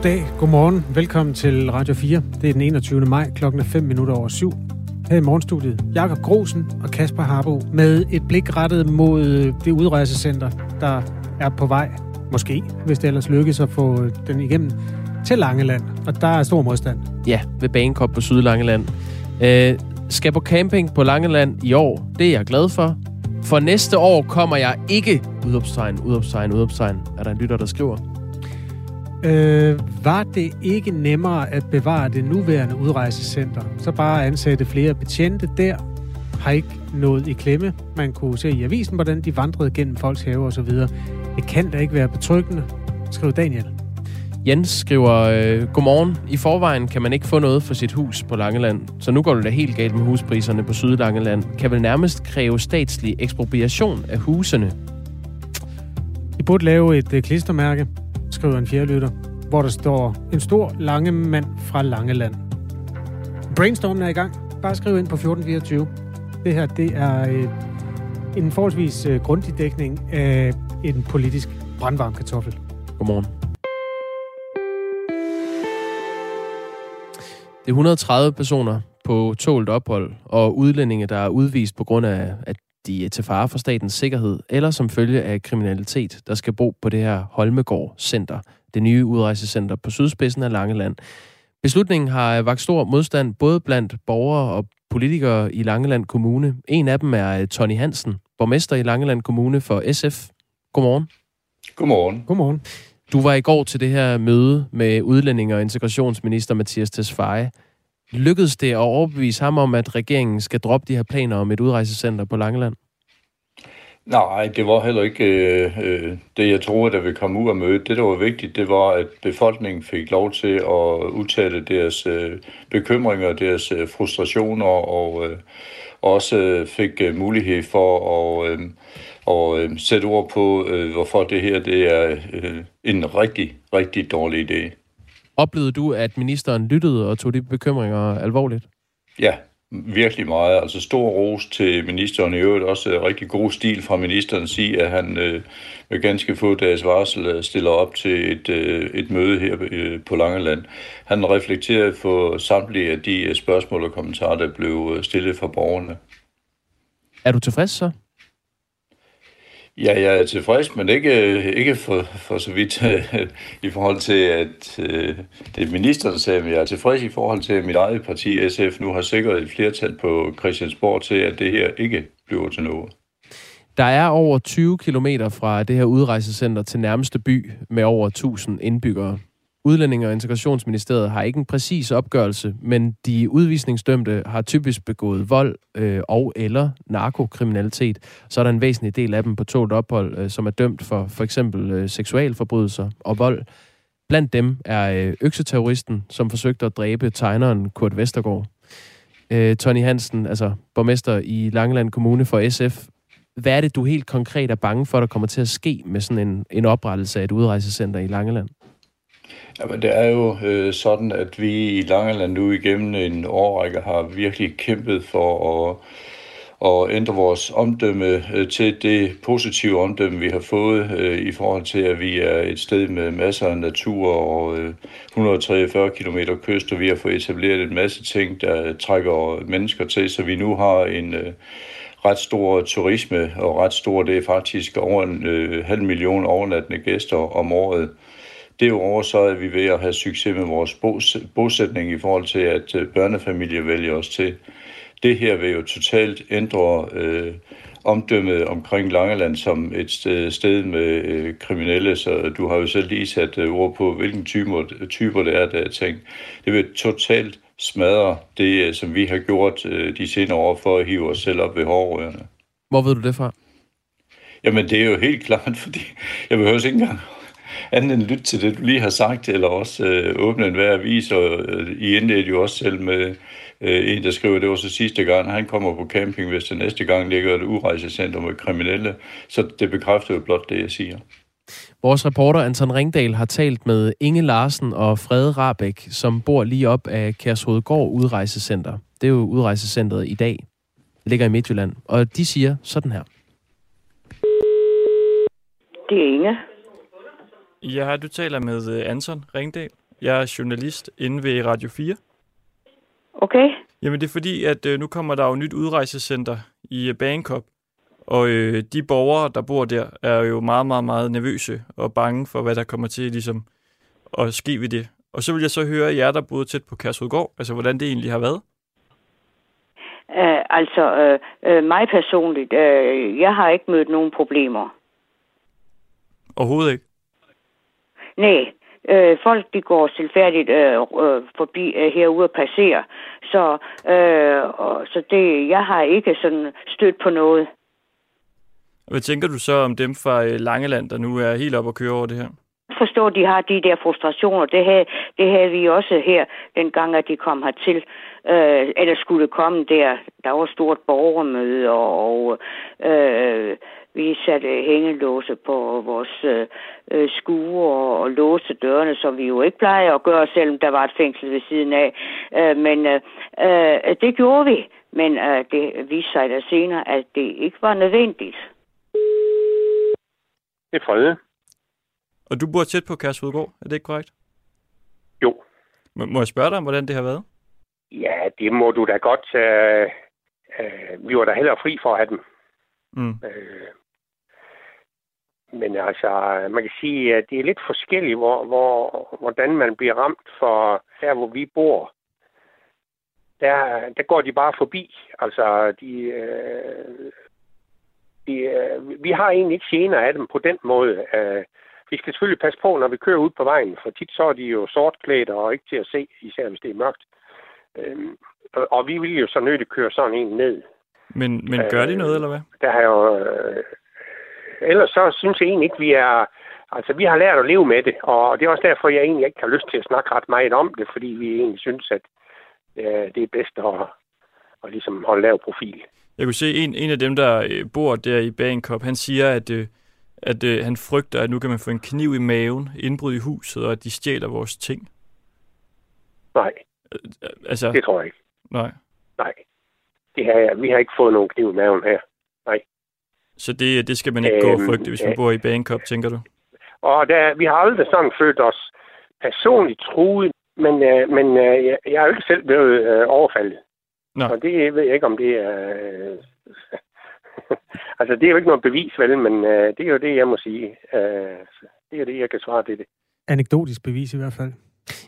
Goddag, godmorgen, velkommen til Radio 4. Det er den 21. maj, klokken 5 minutter over syv. Her i morgenstudiet, Jakob Grosen og Kasper Harbo med et blik rettet mod det udrejsecenter, der er på vej, måske, hvis det ellers lykkes at få den igennem, til Langeland. Og der er stor modstand. Ja, ved Banekop på Sydlangeland. Øh, skal på camping på Langeland i år. Det er jeg glad for. For næste år kommer jeg ikke... Udopstegn, udopstegn, udopstegn. Er der en lytter, der skriver? Øh, var det ikke nemmere at bevare det nuværende udrejsecenter, så bare ansætte flere betjente der, har ikke nået i klemme. Man kunne se i avisen, hvordan de vandrede gennem folks have og så videre. Det kan da ikke være betryggende, skriver Daniel. Jens skriver, øh, Godmorgen. I forvejen kan man ikke få noget for sit hus på Langeland, så nu går det da helt galt med huspriserne på Sydlangeland. Kan vel nærmest kræve statslig ekspropriation af husene. I burde lave et øh, klistermærke, skriver en fjerdelytter, hvor der står en stor lange mand fra Langeland. Brainstormen er i gang. Bare skriv ind på 1424. Det her, det er øh, en forholdsvis øh, grundig dækning af en politisk brandvarm kartoffel. Godmorgen. Det er 130 personer på tålt ophold og udlændinge, der er udvist på grund af, at de er til fare for statens sikkerhed, eller som følge af kriminalitet, der skal bo på det her Holmegård Center, det nye udrejsecenter på sydspidsen af Langeland. Beslutningen har vagt stor modstand både blandt borgere og politikere i Langeland Kommune. En af dem er Tony Hansen, borgmester i Langeland Kommune for SF. Godmorgen. Godmorgen. Godmorgen. Du var i går til det her møde med udlænding- og integrationsminister Mathias Tesfaye. Lykkedes det at overbevise ham om, at regeringen skal droppe de her planer om et udrejsecenter på Langeland? Nej, det var heller ikke øh, øh det, jeg troede, der ville komme ud af mødet. Det, der var vigtigt, det var, at befolkningen fik lov til at udtale deres øh, bekymringer, deres øh, frustrationer, og øh, også øh, fik øh, mulighed for at, øh, og, øh, sætte ord på, øh, hvorfor det her det er øh, en rigtig, rigtig dårlig idé. Oplevede du, at ministeren lyttede og tog de bekymringer alvorligt? Ja, virkelig meget. Altså stor ros til ministeren i øvrigt. Også rigtig god stil fra ministeren sige, at han øh, med ganske få dages varsel øh, stiller op til et, øh, et møde her øh, på Langeland. Han reflekterede for samtlige af de øh, spørgsmål og kommentarer, der blev øh, stillet fra borgerne. Er du tilfreds så? Ja, jeg er tilfreds, men ikke, ikke for, for så vidt i forhold til, at øh, det ministeren, sagde, men jeg er tilfreds i forhold til, at mit eget parti, SF, nu har sikret et flertal på Christiansborg til, at det her ikke bliver til noget. Der er over 20 kilometer fra det her udrejsecenter til nærmeste by med over 1000 indbyggere. Udlændinge- og Integrationsministeriet har ikke en præcis opgørelse, men de udvisningsdømte har typisk begået vold øh, og eller narkokriminalitet. Så er der en væsentlig del af dem på tålt ophold, øh, som er dømt for for eksempel øh, seksualforbrydelser og vold. Blandt dem er øh, økseterroristen, som forsøgte at dræbe tegneren Kurt Vestergaard. Øh, Tony Hansen, altså borgmester i Langeland Kommune for SF. Hvad er det, du helt konkret er bange for, der kommer til at ske med sådan en, en oprettelse af et udrejsecenter i Langeland? Jamen, det er jo øh, sådan, at vi i Langeland nu igennem en årrække har virkelig kæmpet for at, at ændre vores omdømme øh, til det positive omdømme, vi har fået øh, i forhold til, at vi er et sted med masser af natur og øh, 143 km kyst, og vi har fået etableret en masse ting, der trækker mennesker til, så vi nu har en øh, ret stor turisme, og ret stor, det er faktisk over en øh, halv million overnattende gæster om året. Derudover så er vi ved at have succes med vores bosætning i forhold til, at øh, børnefamilier vælger os til. Det her vil jo totalt ændre øh, omdømmet omkring Langeland som et sted med øh, kriminelle, så du har jo selv lige sat øh, ord på, hvilken typer, typer det er, der er tænkt. Det vil totalt smadre det, øh, som vi har gjort øh, de senere år for at hive os selv op ved hårrørene. Hvor ved du det fra? Jamen, det er jo helt klart, fordi jeg behøver ikke engang andet end lytte til det, du lige har sagt, eller også øh, åbne en hver avis, og øh, I indledte jo også selv med øh, en, der skriver, det var så sidste gang, han kommer på camping, hvis det næste gang ligger et urejsecenter med kriminelle, så det bekræfter jo blot det, jeg siger. Vores reporter Anton Ringdal har talt med Inge Larsen og Frede Rabæk, som bor lige op af Kærshovedgård Udrejsecenter. Det er jo udrejsecentret i dag. Det ligger i Midtjylland. Og de siger sådan her. Det er Inge. Ja, du taler med øh, Anton Ringdal. Jeg er journalist inde ved Radio 4. Okay. Jamen det er fordi, at øh, nu kommer der jo nyt udrejsecenter i øh, Bangkok. Og øh, de borgere, der bor der, er jo meget, meget, meget nervøse og bange for, hvad der kommer til ligesom, at ske ved det. Og så vil jeg så høre jer, der boede tæt på Kærshovedgård, altså hvordan det egentlig har været. Uh, altså, uh, uh, mig personligt, uh, jeg har ikke mødt nogen problemer. Overhovedet ikke. Nej, øh, folk de går selvfærdigt øh, øh, forbi øh, herude og passerer. Så, øh, og, så det, jeg har ikke sådan stødt på noget. Hvad tænker du så om dem fra øh, Langeland, der nu er helt op og køre over det her? forstå, at de har de der frustrationer. Det havde, det havde vi også her, dengang at de kom hertil. Øh, eller skulle komme der. Der var stort borgermøde, og, og øh, vi satte hængelåse på vores øh, skue og, og låste dørene, som vi jo ikke plejer at gøre, selvom der var et fængsel ved siden af. Øh, men øh, øh, det gjorde vi. Men øh, det viste sig da senere, at det ikke var nødvendigt. Det er Frede. Og du bor tæt på Kærshovedgård, er det ikke korrekt? Jo. M- må jeg spørge dig om, hvordan det har været? Ja, det må du da godt. Øh, øh, vi var da heller fri for at have dem. Mm. Øh, men altså, man kan sige, at det er lidt forskelligt, hvor, hvor, hvordan man bliver ramt for der, hvor vi bor. Der, der går de bare forbi. Altså, de, øh, de, øh, vi har egentlig ikke gener af dem på den måde. Øh, vi skal selvfølgelig passe på, når vi kører ud på vejen, for tit så er de jo sortklædt og ikke til at se, især hvis det er mørkt. Øh, og, vi vil jo så nødt køre sådan en ned. Men, men gør de noget, eller hvad? Der har jo... Øh, ellers så synes jeg egentlig ikke, vi er... Altså, vi har lært at leve med det, og det er også derfor, jeg egentlig ikke har lyst til at snakke ret meget om det, fordi vi egentlig synes, at øh, det er bedst at, at ligesom holde lav profil. Jeg kunne se, en, en af dem, der øh, bor der i Bangkok, han siger, at, øh, at øh, han frygter, at nu kan man få en kniv i maven, indbrud i huset, og at de stjæler vores ting. Nej, Altså, det tror jeg ikke. nej. Nej. Det har, vi har ikke fået nogen kniv i maven her. Så det, det skal man ikke gå og Øhm, frygte, hvis man ja. bor i Bangkok, tænker du? Og der, vi har aldrig sådan følt os personligt truet, men, øh, men øh, jeg, jeg er jo ikke selv blevet øh, overfaldet. Nå. Og det ved jeg ikke, om det er... Øh, altså, det er jo ikke noget bevis, vel, men øh, det er jo det, jeg må sige. Øh, det er jo det, jeg kan svare til det. Anekdotisk bevis i hvert fald.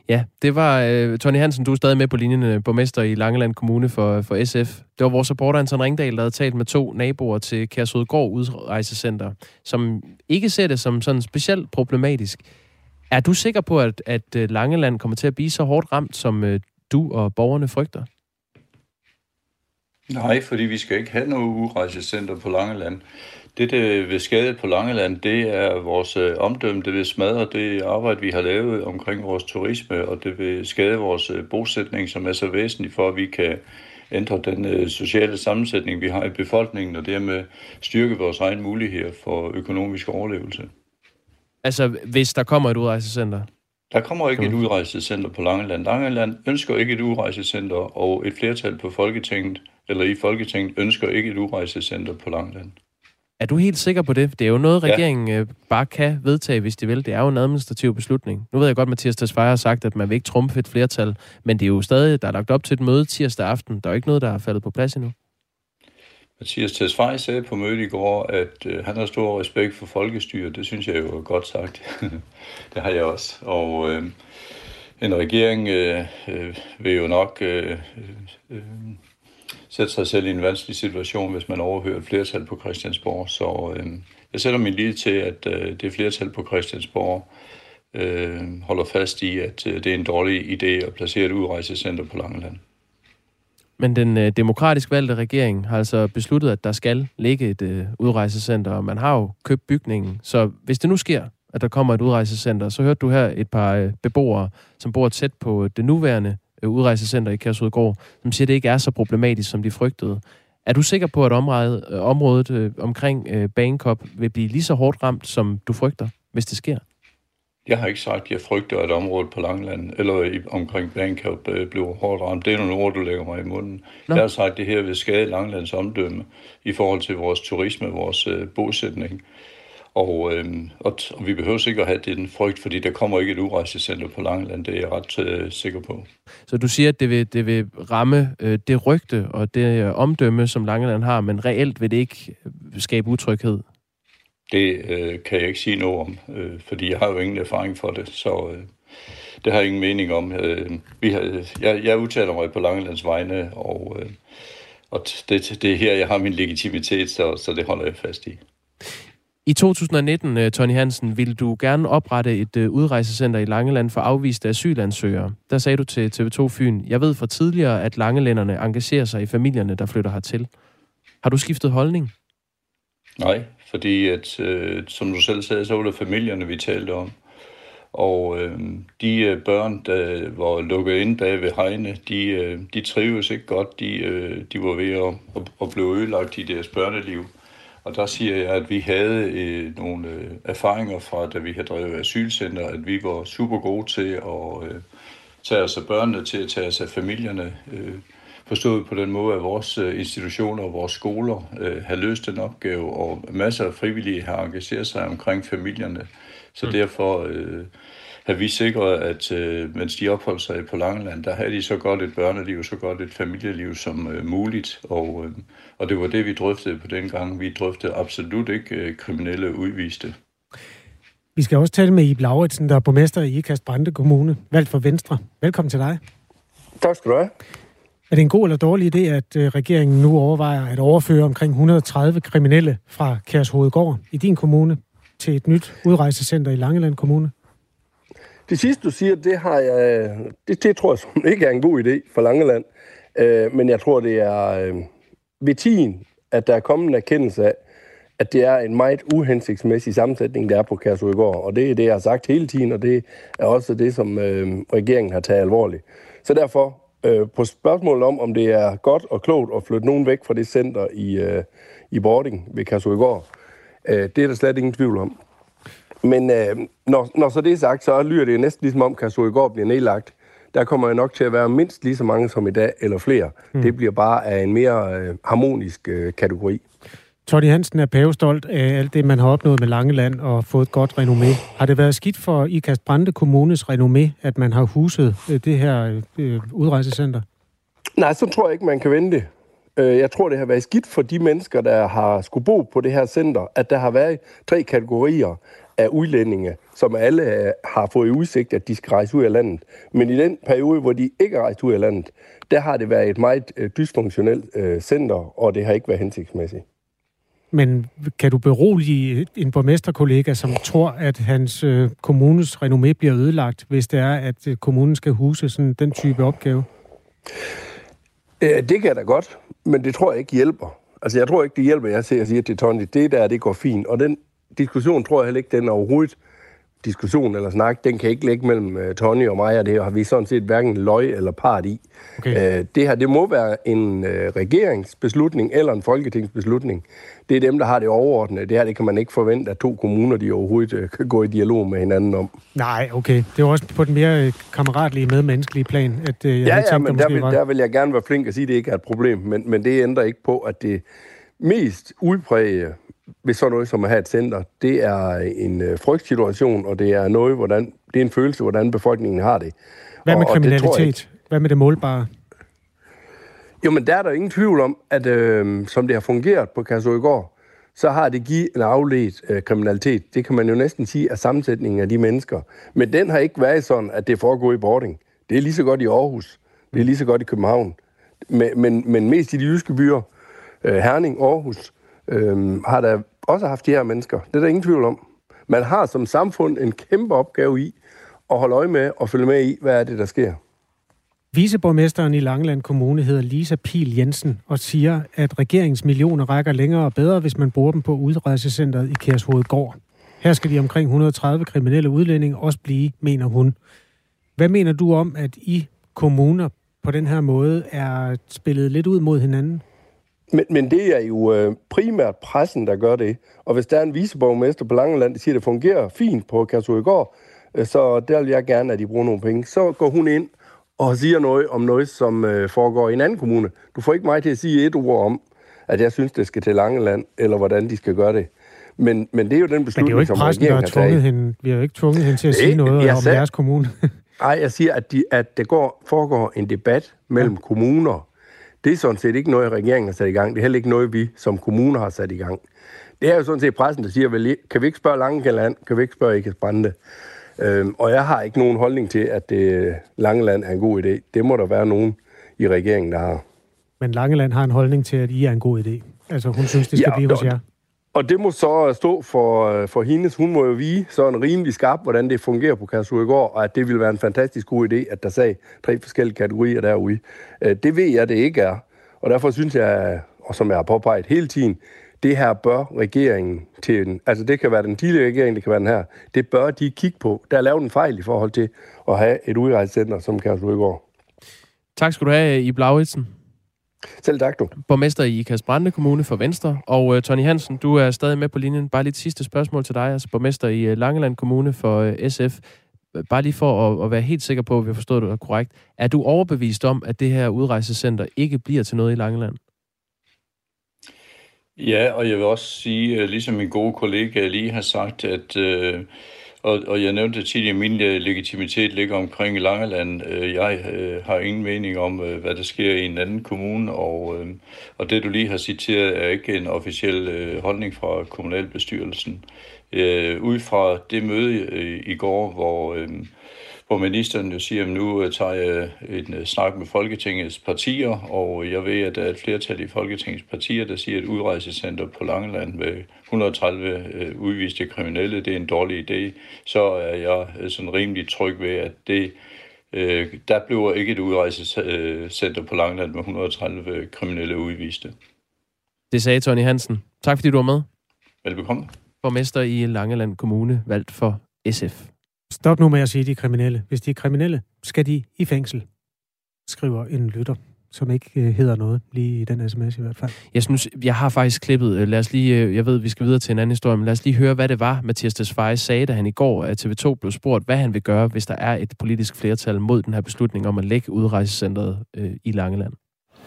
Ja, det var øh, Tony Hansen, du er stadig med på linjen, øh, borgmester i Langeland Kommune for, for SF. Det var vores reporter Anton Ringdal, der havde talt med to naboer til Kærsudgård Udrejsecenter, som ikke ser det som sådan specielt problematisk. Er du sikker på, at, at øh, Langeland kommer til at blive så hårdt ramt, som øh, du og borgerne frygter? Nej, fordi vi skal ikke have noget udrejsecenter på Langeland. Det, der vil skade på Langeland, det er vores øh, omdømme. Det vil smadre det arbejde, vi har lavet omkring vores turisme, og det vil skade vores øh, bosætning, som er så væsentlig for, at vi kan ændre den øh, sociale sammensætning, vi har i befolkningen, og dermed styrke vores egen muligheder for økonomisk overlevelse. Altså, hvis der kommer et udrejsecenter? Der kommer ikke et udrejsecenter på Langeland. Langeland ønsker ikke et udrejsecenter, og et flertal på Folketinget, eller i Folketinget, ønsker ikke et udrejsecenter på Langeland. Er du helt sikker på det? Det er jo noget, Ja. regeringen øh, bare kan vedtage, hvis de vil. Det er jo en administrativ beslutning. Nu ved jeg godt, at Mathias Tesfaye har sagt, at man vil ikke trumfe et flertal, men det er jo stadig, der er lagt op til et møde tirsdag aften. Der er jo ikke noget, der er faldet på plads endnu. Mathias Tesfaye sagde på mødet i går, at øh, han har stor respekt for folkestyre. Det synes jeg jo er godt sagt. det har jeg også. Og øh, en regering øh, øh, vil jo nok øh, øh, sætte sig selv i en vanskelig situation, hvis man overhører et flertal på Christiansborg. Så øh, jeg sætter min lid til, at øh, det flertal på Christiansborg øh, holder fast i, at øh, det er en dårlig idé at placere et udrejsecenter på Langeland. Men den øh, demokratisk valgte regering har altså besluttet, at der skal ligge et øh, udrejsecenter, og man har jo købt bygningen. Så hvis det nu sker, at der kommer et udrejsecenter, så hørte du her et par øh, beboere, som bor tæt på øh, det nuværende udrejsecenter i Kærshovedgård, som siger, at det ikke er så problematisk, som de frygtede. Er du sikker på, at området, øh, området øh, omkring øh, vil blive lige så hårdt ramt, som du frygter, hvis det sker? Jeg har ikke sagt, at jeg frygter, at området på Langland eller i, omkring Bangkok øh, bliver hårdt ramt. Det er nogle ord, du lægger mig i munden. Nå. Jeg har sagt, at det her vil skade Langlands omdømme i forhold til vores turisme, vores øh, bosætning. Og, øh, og, og vi behøver ikke at have den frygt, fordi der kommer ikke et udrejsecenter på Langeland, det er jeg ret øh, sikker på. Så du siger, at det vil, det vil ramme øh, det rygte og det øh, omdømme, som Langeland har, men reelt vil det ikke skabe utryghed? Det øh, kan jeg ikke sige noget om, øh, fordi jeg har jo ingen erfaring for det, så øh, det har jeg ingen mening om. Øh, vi har, jeg, jeg udtaler mig på Langelands vegne, og, øh, og det, det er her, jeg har min legitimitet, så, så det holder jeg fast i. I 2019, øh, Tony Hansen, ville du gerne oprette et øh, udrejsecenter i Langeland for afviste asylansøgere. Der sagde du til TV2 Fyn, jeg ved fra tidligere, at langelænderne engagerer sig i familierne, der flytter hertil. Har du skiftet holdning? Nej, fordi at, øh, som du selv sagde, så var det familierne, vi talte om. Og øh, de øh, børn, der var lukket ind bag ved hegne, de, øh, de trives ikke godt. De, øh, de var ved at, at, at blive ødelagt i deres børneliv. Og der siger jeg, at vi havde øh, nogle øh, erfaringer fra, da vi har drevet asylcenter, at vi var super gode til at øh, tage os af børnene, til at tage os af familierne. Øh, forstået på den måde, at vores øh, institutioner og vores skoler øh, har løst den opgave, og masser af frivillige har engageret sig omkring familierne. Så mm. derfor øh, har vi sikret, at øh, mens de opholdt sig på Langeland, der havde de så godt et børneliv, så godt et familieliv som øh, muligt. Og, øh, og det var det, vi drøftede på den gang. Vi drøftede absolut ikke øh, kriminelle udviste. Vi skal også tale med Ib Lauritsen, der er borgmester i Ikast Brande Kommune, valgt for Venstre. Velkommen til dig. Tak skal du have. Er det en god eller dårlig idé, at øh, regeringen nu overvejer at overføre omkring 130 kriminelle fra Kærshovedgård i din kommune til et nyt udrejsecenter i Langeland Kommune? Det sidste, du siger, det, har jeg, det, det tror jeg som ikke er en god idé for Langeland. Øh, men jeg tror, det er øh, ved tiden, at der er kommet en erkendelse af, at det er en meget uhensigtsmæssig sammensætning, der er på Kærshovedgård. Og det er det, jeg har sagt hele tiden, og det er også det, som øh, regeringen har taget alvorligt. Så derfor, øh, på spørgsmålet om, om det er godt og klogt at flytte nogen væk fra det center i, øh, i Bording ved Kærshovedgård, øh, det er der slet ingen tvivl om. Men øh, når, når så det er sagt, så lyder det næsten ligesom om, at går bliver nedlagt. Der kommer jo nok til at være mindst lige så mange som i dag, eller flere. Mm. Det bliver bare af en mere øh, harmonisk øh, kategori. Tony Hansen er pavestolt af alt det, man har opnået med Langeland og fået et godt renommé. Har det været skidt for Ikast Brande Kommunes renommé, at man har huset øh, det her øh, udrejsecenter? Nej, så tror jeg ikke, man kan vente. Øh, jeg tror, det har været skidt for de mennesker, der har skulle bo på det her center, at der har været tre kategorier af udlændinge, som alle øh, har fået i udsigt, at de skal rejse ud af landet. Men i den periode, hvor de ikke er rejst ud af landet, der har det været et meget øh, dysfunktionelt øh, center, og det har ikke været hensigtsmæssigt. Men kan du berolige en borgmesterkollega, som tror, at hans øh, kommunes renommé bliver ødelagt, hvis det er, at kommunen skal huse sådan den type opgave? Øh, det kan da godt, men det tror jeg ikke hjælper. Altså, jeg tror ikke, det hjælper, jeg siger til Tony, det der, det går fint. Og den diskussion tror jeg heller ikke, den er overhovedet diskussion eller snak, den kan ikke ligge mellem uh, Tony og mig, og det har vi sådan set hverken løg eller part i. Okay. Uh, det her, det må være en uh, regeringsbeslutning eller en folketingsbeslutning. Det er dem, der har det overordnede. Det her, det kan man ikke forvente, at to kommuner, de overhovedet uh, kan gå i dialog med hinanden om. Nej, okay. Det er også på den mere kammeratlige, medmenneskelige plan, at uh, jeg ja, ja, men der vil, der vil jeg gerne være flink at sige, at det ikke er et problem, men, men det ændrer ikke på, at det mest udprægede ved sådan noget som at have et center, det er en øh, frygtsituation, og det er noget, hvordan, det er en følelse, hvordan befolkningen har det. Hvad med og, kriminalitet? Det Hvad med det målbare? Jo, men der er der ingen tvivl om, at øh, som det har fungeret på går, så har det givet en afledt øh, kriminalitet. Det kan man jo næsten sige er sammensætningen af de mennesker. Men den har ikke været sådan, at det foregår i boarding. Det er lige så godt i Aarhus. Det er lige så godt i København. Men, men, men mest i de jyske byer, øh, Herning, Aarhus, øh, har der også haft de her mennesker. Det er der ingen tvivl om. Man har som samfund en kæmpe opgave i at holde øje med og følge med i, hvad er det, der sker. Viceborgmesteren i Langeland Kommune hedder Lisa Pil Jensen og siger, at regeringens millioner rækker længere og bedre, hvis man bruger dem på udrejsecentret i Kærshovedgård. Her skal de omkring 130 kriminelle udlændinge også blive, mener hun. Hvad mener du om, at I kommuner på den her måde er spillet lidt ud mod hinanden? Men, men det er jo øh, primært pressen, der gør det. Og hvis der er en viceborgmester på Langeland, der siger, at det fungerer fint på Kærshovedgård, øh, så der vil jeg gerne, at de bruger nogle penge. Så går hun ind og siger noget om noget, som øh, foregår i en anden kommune. Du får ikke mig til at sige et ord om, at jeg synes, det skal til Langeland, eller hvordan de skal gøre det. Men, men det er jo den beslutning, Men det er jo ikke pressen, der har tvunget hende, vi har jo ikke tvunget hende til at Det- sige noget jeg om sagde- jeres kommune. Nej, jeg siger, at, de, at der går, foregår en debat mellem ja. kommuner. Det er sådan set ikke noget, regeringen har sat i gang. Det er heller ikke noget, vi som kommuner har sat i gang. Det er jo sådan set pressen, der siger, vel, kan vi ikke spørge Langeland? Kan vi ikke spørge Ikes Brande? Øhm, og jeg har ikke nogen holdning til, at det, Langeland er en god idé. Det må der være nogen i regeringen, der har. Men Langeland har en holdning til, at I er en god idé. Altså, hun synes, det skal Ja, blive hos jer. Og det må så stå for, øh, for hendes. Hun må jo vige sådan rimelig skarp, hvordan det fungerer på Kærsudegård, og at det ville være en fantastisk god idé, at der sag tre forskellige kategorier derude. Øh, det ved jeg, det ikke er. Og derfor synes jeg, og som jeg har påpeget hele tiden, det her bør regeringen til den, altså det kan være den tidligere regering, det kan være den her, det bør de kigge på. Der er lavet en fejl i forhold til at have et udrejsecenter som Kærsudegård. Tak skal du have, øh, i Blauitsen, selv tak, du. borgmester i Ikast Brande Kommune for Venstre. Og uh, Tony Hansen, du er stadig med på linjen. Bare lige et sidste spørgsmål til dig, altså borgmester i uh, Langeland Kommune for uh, SF. Bare lige for at, at være helt sikker på, at vi har forstået det korrekt. Er du overbevist om, at det her udrejsecenter ikke bliver til noget i Langeland? Ja, og jeg vil også sige, øh, ligesom min gode kollega lige har sagt, at, øh, og, og jeg nævnte tidligere, at min øh, legitimitet ligger omkring Langeland. Øh, jeg øh, har ingen mening om, øh, hvad der sker i en anden kommune, og, øh, og det du lige har citeret er ikke en officiel øh, holdning fra kommunalbestyrelsen. Øh, Ud fra det møde øh, i går, hvor... Øh, hvor ministeren jo siger, at nu øh, tager jeg en øh, snak med Folketingets partier, og jeg ved, at der er et flertal i Folketingets partier, der siger, at udrejsecenter på Langeland med 130 øh, udviste kriminelle, det er en dårlig idé, så er jeg sådan rimelig tryg ved, at det, der bliver ikke et udrejsecenter på Langeland med 130 kriminelle udviste. Det sagde Tony Hansen. Tak fordi du var med. Velbekomme. Borgmester i Langeland Kommune, valgt for SF. Stop nu med at sige, at de er kriminelle. Hvis de er kriminelle, skal de i fængsel, skriver en lytter, som ikke øh, hedder noget, lige i den sms i hvert fald. Jeg synes, jeg har faktisk klippet. øh, Lad os lige, øh, jeg ved, vi skal videre til en anden historie, men lad os lige høre, hvad det var, Mathias Desfaye sagde, da han i går øh, af TV2 blev spurgt, hvad han vil gøre, hvis der er et politisk flertal mod den her beslutning om at lægge udrejsecentret øh, i Langeland.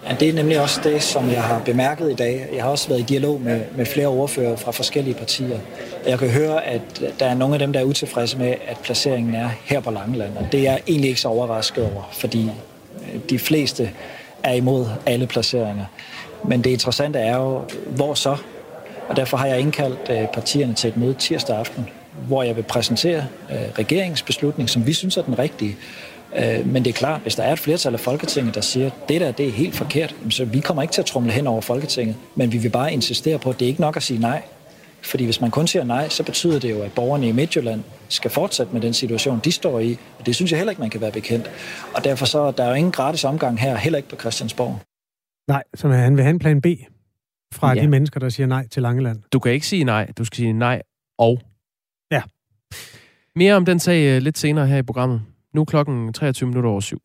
Ja, det er nemlig også det, som jeg har bemærket i dag. Jeg har også været i dialog med, med flere ordfører fra forskellige partier. Jeg kan høre, at der er nogle af dem, der er utilfredse med, at placeringen er her på Langeland. Og det er jeg egentlig ikke så overrasket over, fordi øh, de fleste er imod alle placeringer. Men det interessante er jo, hvor så? Og derfor har jeg indkaldt øh, partierne til et møde tirsdag aften, hvor jeg vil præsentere øh, regeringens beslutning, som vi synes er den rigtige. Øh, Men det er klart, hvis der er et flertal af Folketinget, der siger, at det der det er helt forkert, så vi kommer ikke til at trumle hen over Folketinget, men vi vil bare insistere på, at det er ikke nok at sige nej. Fordi hvis man kun siger nej, så betyder det jo, at borgerne i Midtjylland skal fortsætte med den situation, de står i. Og det synes jeg heller ikke, man kan være bekendt. Og derfor så der er jo ingen gratis omgang her, heller ikke på Christiansborg. Nej, så han vil have en plan B fra Ja. de mennesker, der siger nej til Langeland. Du kan ikke sige nej, du skal sige nej og. Ja. Mere om den sag øh, lidt senere her i programmet. Nu er klokken 23 minutter over syv.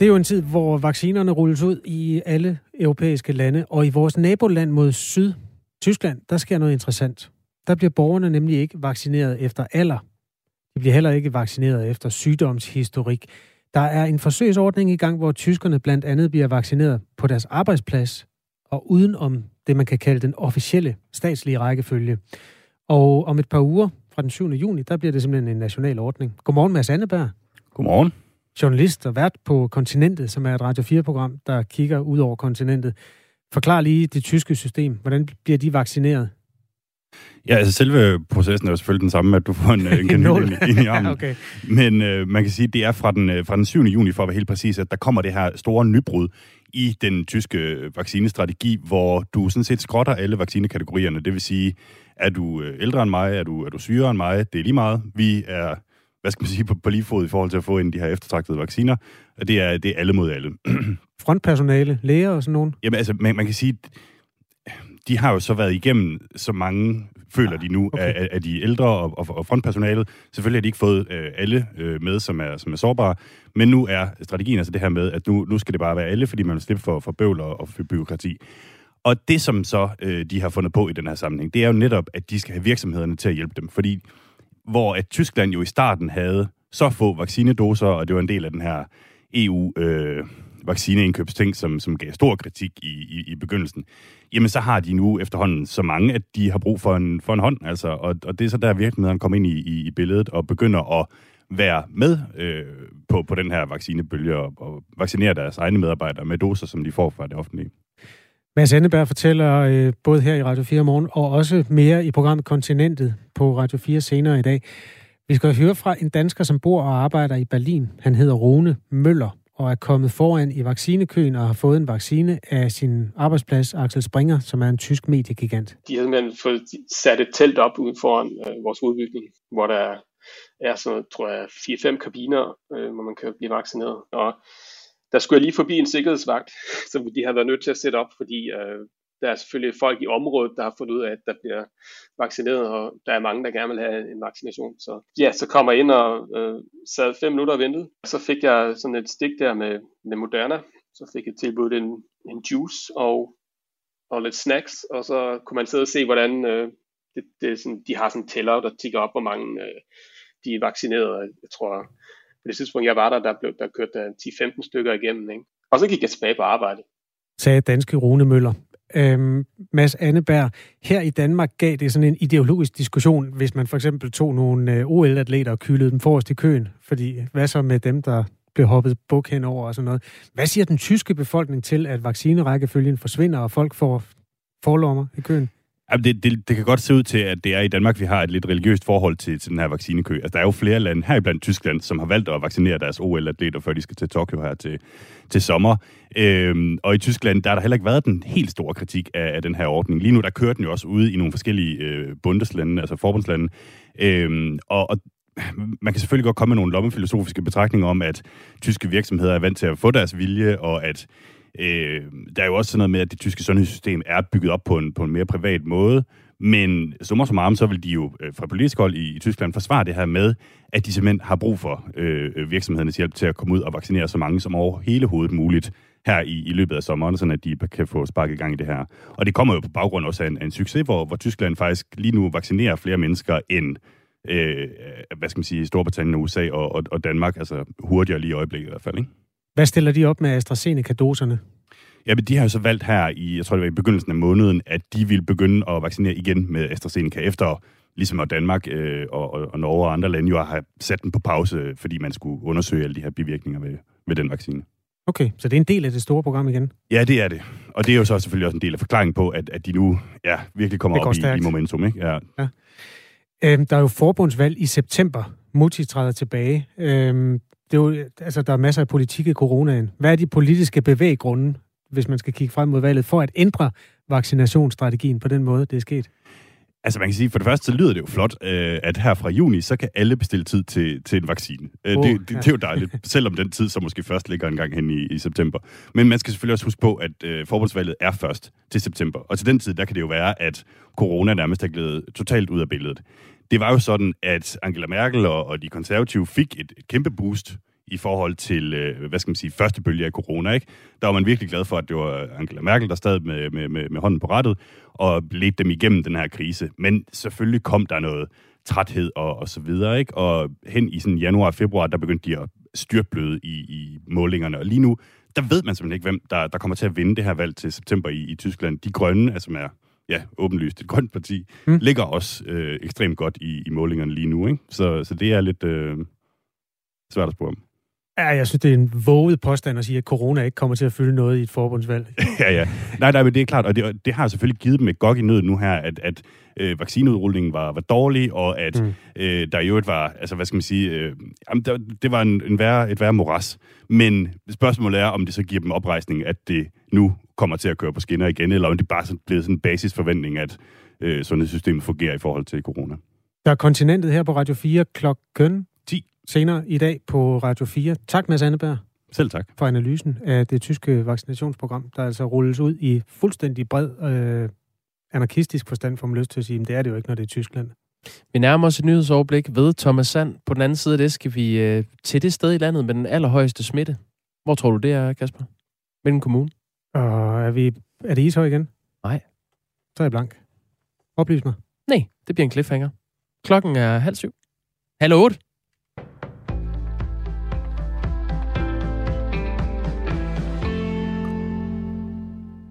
Det er jo en tid, hvor vaccinerne rulles ud i alle europæiske lande, og i vores naboland mod syd, Tyskland, der sker noget interessant. Der bliver borgerne nemlig ikke vaccineret efter alder. De bliver heller ikke vaccineret efter sygdomshistorik. Der er en forsøgsordning i gang, hvor tyskerne blandt andet bliver vaccineret på deres arbejdsplads, og uden om det, man kan kalde den officielle statslige rækkefølge. Og om et par uger, fra den 7. juni, der bliver det simpelthen en national ordning. Godmorgen, Mads Anneberg Godmorgen. journalist og vært på Kontinentet, som er et Radio 4-program, der kigger ud over kontinentet. Forklar lige det tyske system. Hvordan bliver de vaccineret? Ja, altså selve processen er jo selvfølgelig den samme, at du får en, en kanon ind, ind i armen. ja, okay. Men øh, man kan sige, at det er fra den, øh, fra den 7. juni, for at være helt præcis, at der kommer det her store nybrud i den tyske øh, vaccinestrategi, hvor du sådan set skrotter alle vaccinekategorierne. Det vil sige, er du øh, ældre end mig, er du, er du sygere end mig, det er lige meget. Vi er, hvad skal man sige, på, på lige fod i forhold til at få ind de her eftertragtede vacciner. Og det er, det er alle mod alle. Frontpersonale, læger og sådan nogen. Jamen altså, man, man kan sige, de har jo så været igennem så mange, føler de nu, okay. okay. af, af de ældre og, og, og frontpersonalet. Selvfølgelig har de ikke fået øh, alle øh, med, som er, som er sårbare, men nu er strategien altså det her med, at nu, nu skal det bare være alle, fordi man vil slippe for, for bøvl og, og for byråkrati. Og det, som så øh, de har fundet på i den her sammenhæng, det er jo netop, at de skal have virksomhederne til at hjælpe dem. Fordi hvor at Tyskland jo i starten havde så få vaccinedoser, og det var en del af den her EU... Øh, vaccineindkøbsting, som, som gav stor kritik i, i, i begyndelsen, jamen så har de nu efterhånden så mange, at de har brug for en, for en hånd. Altså, og, og det er så der virksomhederne kommer ind i, i, i billedet og begynder at være med øh, på, på den her vaccinebølge og, og vaccinere deres egne medarbejdere med doser, som de får fra det offentlige. Mads Anneberg fortæller øh, både her i Radio 4 morgen og også mere i programmet Kontinentet på Radio 4 senere i dag. Vi skal høre fra en dansker, som bor og arbejder i Berlin. Han hedder Rune Møller og er kommet foran i vaccinekøen og har fået en vaccine af sin arbejdsplads, Axel Springer, som er en tysk mediegigant. De har simpelthen fået sat et telt op ude foran øh, vores udbygning, hvor der er sådan, tror jeg, 4-5 kabiner, øh, hvor man kan blive vaccineret. Og der skulle jeg lige forbi en sikkerhedsvagt, som de har været nødt til at sætte op, fordi øh, der er selvfølgelig folk i området, der har fundet ud af, at der bliver vaccineret, og der er mange, der gerne vil have en vaccination. Så ja, så kommer jeg ind og øh, sad fem minutter og ventede. Så fik jeg sådan et stik der med, med Moderna. Så fik jeg tilbudt en, en juice og, og lidt snacks, og så kunne man sidde og se, hvordan øh, det, det sådan, de har sådan en tæller, der tigger op, hvor mange øh, de er vaccineret. Jeg tror, på det tidspunkt, jeg var der, der, blev, der kørte der 10-15 stykker igennem. Ikke? Og så gik jeg tilbage på arbejde. Sagde danske Rune Møller. Øhm, Mads Anneberg, her i Danmark gav det sådan en ideologisk diskussion, hvis man for eksempel tog nogle øh, OL-atleter og kyldede dem forrest i køen. Fordi hvad så med dem, der blev hoppet buk henover og sådan noget. Hvad siger den tyske befolkning til, at vaccinerækkefølgen forsvinder, og folk får forlommer i køen? Jamen, det, det, det kan godt se ud til, at det er i Danmark, vi har et lidt religiøst forhold til, til den her vaccinekø. Altså, der er jo flere lande, heriblandt Tyskland, som har valgt at vaccinere deres OL-atleter, før de skal til Tokyo her til, til sommer. Øhm, og i Tyskland, der har der heller ikke været den helt store kritik af, af den her ordning. Lige nu, der kører den jo også ude i nogle forskellige øh, bundeslande, altså forbundslande. Øhm, og, og man kan selvfølgelig godt komme med nogle lommefilosofiske betragtninger om, at tyske virksomheder er vant til at få deres vilje, og at Øh, der er jo også sådan noget med, at det tyske sundhedssystem er bygget op på en, på en mere privat måde, men summer som så vil de jo øh, fra politisk hold i, i Tyskland forsvare det her med, at de simpelthen har brug for øh, virksomhedernes hjælp til at komme ud og vaccinere så mange som over hele hovedet muligt her i, i løbet af sommeren, så at de kan få sparket i gang i det her. Og det kommer jo på baggrund også af en, af en succes, hvor, hvor Tyskland faktisk lige nu vaccinerer flere mennesker end øh, hvad skal man sige, Storbritannien, USA og, og, og Danmark, altså hurtigere lige i øjeblikket i hvert fald, ikke? Hvad stiller de op med AstraZeneca-doserne? Ja, men de har jo så valgt her i, jeg tror det var i begyndelsen af måneden, at de vil begynde at vaccinere igen med AstraZeneca, efter ligesom at Danmark øh, og, og Norge og andre lande jo har sat den på pause, fordi man skulle undersøge alle de her bivirkninger ved, ved den vaccine. Okay, så det er en del af det store program igen? Ja, det er det. Og det er jo så selvfølgelig også en del af forklaringen på, at, at de nu ja, virkelig kommer op i, i momentum. Ikke? Ja. Ja. Øhm, der er jo forbundsvalg i september. Mutti træder tilbage. Øhm, det er jo, altså, der er masser af politik i coronaen. Hvad er de politiske bevæggrunde, hvis man skal kigge frem mod valget, for at ændre vaccinationsstrategien på den måde, det er sket? Altså man kan sige, for det første, så lyder det jo flot, øh, at her fra juni, så kan alle bestille tid til, til en vaccine. Uh, det, det, det er jo dejligt, selvom den tid så måske først ligger en gang hen i, i september. Men man skal selvfølgelig også huske på, at øh, forbundsvalget er først til september. Og til den tid, der kan det jo være, at corona nærmest er glædet totalt ud af billedet. Det var jo sådan, at Angela Merkel og, og de konservative fik et, et kæmpe boost i forhold til, øh, hvad skal man sige, første bølge af corona, ikke? Der var man virkelig glad for, at det var Angela Merkel, der stod med, med, med, med hånden på rettet, og ledte dem igennem den her krise. Men selvfølgelig kom der noget træthed og, og så videre, ikke? Og hen i sådan januar og februar, der begyndte de at styrtbløde i, i målingerne. Og lige nu, der ved man simpelthen ikke, hvem der, der kommer til at vinde det her valg til september i, i Tyskland. De grønne, altså er ja, åbenlyst et grønt parti, mm. ligger også øh, ekstremt godt i, i målingerne lige nu. Ikke? Så, så det er lidt øh, svært at spørge om. Ja, jeg synes, det er en våget påstand at sige, at corona ikke kommer til at fylde noget i et forbundsvalg. ja, ja. Nej, nej, men det er klart, og det, det har selvfølgelig givet dem et godt i nød nu her, at, at øh, vaccineudrulningen var, var dårlig, og at mm. øh, der i øvrigt var, altså hvad skal man sige, øh, jamen, der, det var en, en værre, et værre moras. Men spørgsmålet er, om det så giver dem oprejsning, at det nu kommer til at køre på skinner igen, eller om det bare er blevet sådan en basisforventning, at øh, sundhedssystemet fungerer i forhold til corona. Der er kontinentet her på Radio 4 klokken 10 senere i dag på Radio 4. Tak, Mads Anneberg. Selv tak. For analysen af det tyske vaccinationsprogram, der altså rulles ud i fuldstændig bred øh, anarkistisk forstand, får man lyst til at sige, men det er det jo ikke, når det er Tyskland. Vi nærmer os et nyhedsoverblik ved Thomas Sand. På den anden side af det skal vi øh, til det sted i landet med den allerhøjeste smitte. Hvor tror du, det er, Kasper? Hvilken kommune? Og er, vi, er det Ishøj igen? Nej. Så er jeg blank. Oplys mig. Nej, det bliver en cliffhanger. Klokken er halv syv. Halv otte.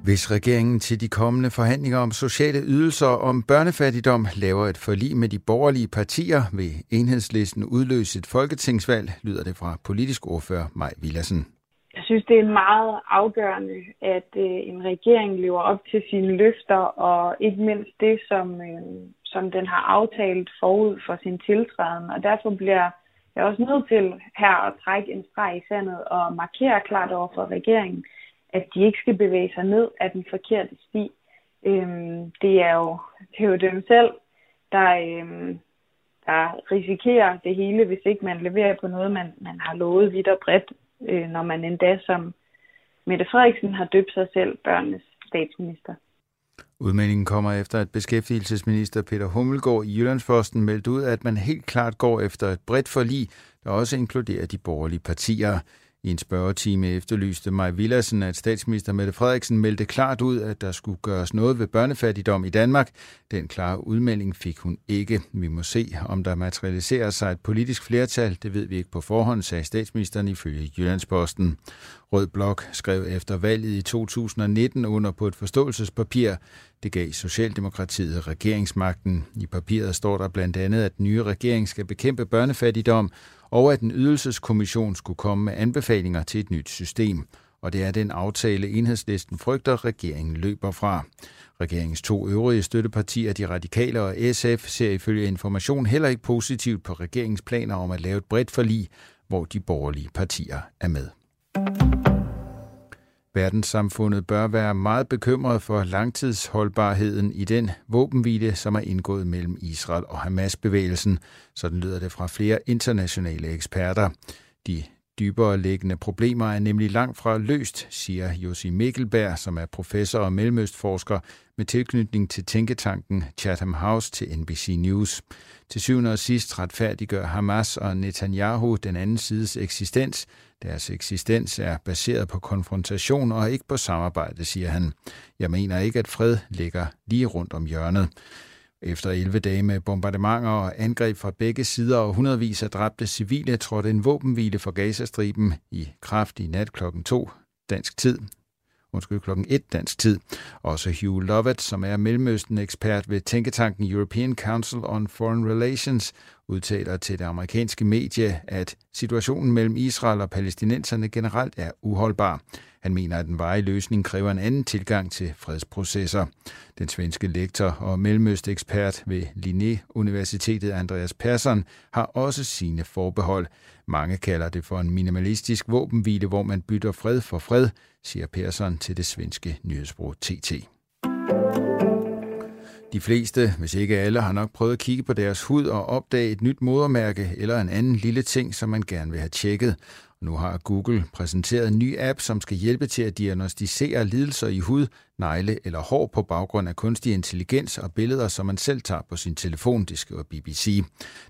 Hvis regeringen til de kommende forhandlinger om sociale ydelser og om børnefattigdom laver et forlig med de borgerlige partier, vil enhedslisten udløse et folketingsvalg, lyder det fra politisk ordfører Maj Villassen. Jeg synes, det er meget afgørende, at øh, en regering lever op til sine løfter, og ikke mindst det, som, øh, som den har aftalt forud for sin tiltræden. Og derfor bliver jeg også nødt til her at trække en streg i sandet og markere klart over for regeringen, at de ikke skal bevæge sig ned af den forkerte sti. Øhm, det, er jo, det er jo dem selv, der, øhm, der risikerer det hele, hvis ikke man leverer på noget, man, man har lovet vidt og bredt, øh, når man endda som Mette Frederiksen har døbt sig selv børnenes statsminister. Udmeldingen kommer efter, at beskæftigelsesminister Peter Hummelgaard i Jyllandsposten meldte ud, at man helt klart går efter et bredt forlig, der også inkluderer de borgerlige partier. I en spørgetime efterlyste Maj Villassen, at statsminister Mette Frederiksen meldte klart ud, at der skulle gøres noget ved børnefattigdom i Danmark. Den klare udmelding fik hun ikke. Vi må se, om der materialiserer sig et politisk flertal. Det ved vi ikke på forhånd, sagde statsministeren ifølge Jyllandsposten. Rød Blok skrev efter valget i 2019 under på et forståelsespapir. Det gav Socialdemokratiet regeringsmagten. I papiret står der blandt andet, at den nye regering skal bekæmpe børnefattigdom, og at en ydelseskommission skulle komme med anbefalinger til et nyt system. Og det er den aftale, enhedslisten frygter, regeringen løber fra. Regeringens to øvrige støttepartier, de radikale og SF, ser ifølge information heller ikke positivt på regeringens planer om at lave et bredt forlig, hvor de borgerlige partier er med. Verdenssamfundet bør være meget bekymret for langtidsholdbarheden i den våbenhvile, som er indgået mellem Israel og Hamas-bevægelsen. Sådan lyder det fra flere internationale eksperter. De dybere liggende problemer er nemlig langt fra løst, siger Josi Mikkelberg, som er professor og mellemøstforsker med tilknytning til tænketanken Chatham House til NBC News. Til syvende og sidst retfærdiggør Hamas og Netanyahu den anden sides eksistens. Deres eksistens er baseret på konfrontation og ikke på samarbejde, siger han. Jeg mener ikke, at fred ligger lige rundt om hjørnet. Efter 11 dage med bombardementer og angreb fra begge sider og hundredvis af dræbte civile, trådte en våbenhvile for Gazastriben i kraft i nat klokken 2 dansk tid undskyld, klokken 1 dansk tid. Også Hugh Lovett, som er Mellemøsten-ekspert ved tænketanken European Council on Foreign Relations, udtaler til det amerikanske medie, at situationen mellem Israel og palæstinenserne generelt er uholdbar. Han mener, at den veje løsning kræver en anden tilgang til fredsprocesser. Den svenske lektor og mellemøstekspert ved Linné Universitetet, Andreas Persson, har også sine forbehold. Mange kalder det for en minimalistisk våbenhvile, hvor man bytter fred for fred, siger Persson til det svenske nyhedsbrug TT. De fleste, hvis ikke alle, har nok prøvet at kigge på deres hud og opdage et nyt modermærke eller en anden lille ting, som man gerne vil have tjekket. Nu har Google præsenteret en ny app, som skal hjælpe til at diagnostisere lidelser i hud, negle eller hår på baggrund af kunstig intelligens og billeder, som man selv tager på sin telefon, det skriver BBC.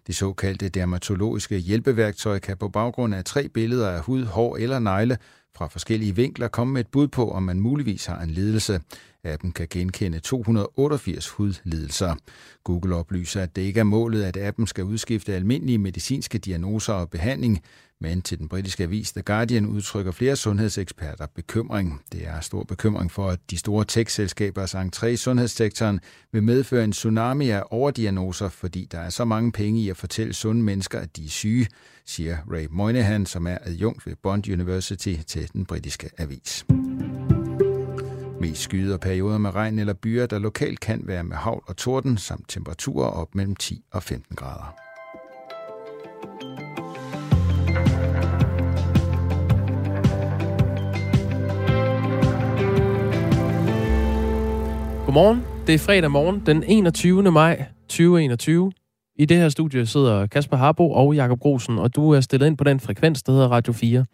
Det såkaldte dermatologiske hjælpeværktøj kan på baggrund af tre billeder af hud, hår eller negle fra forskellige vinkler komme med et bud på, om man muligvis har en lidelse. Appen kan genkende 288 hudlidelser. Google oplyser, at det ikke er målet, at appen skal udskifte almindelige medicinske diagnoser og behandling, men til den britiske avis The Guardian udtrykker flere sundhedseksperter bekymring. Det er stor bekymring for, at de store tech-selskabers entré i sundhedssektoren vil medføre en tsunami af overdiagnoser, fordi der er så mange penge i at fortælle sunde mennesker, at de er syge, siger Ray Moynihan, som er adjunkt ved Bond University til den britiske avis. Mest skyde og perioder med regn eller byer, der lokalt kan være med havl og torden, samt temperaturer op mellem 10 og 15 grader. Godmorgen. Det er fredag morgen, den 21. maj 2021. I det her studie sidder Kasper Harbo og Jakob Grosen, og du er stillet ind på den frekvens, der hedder Radio 4.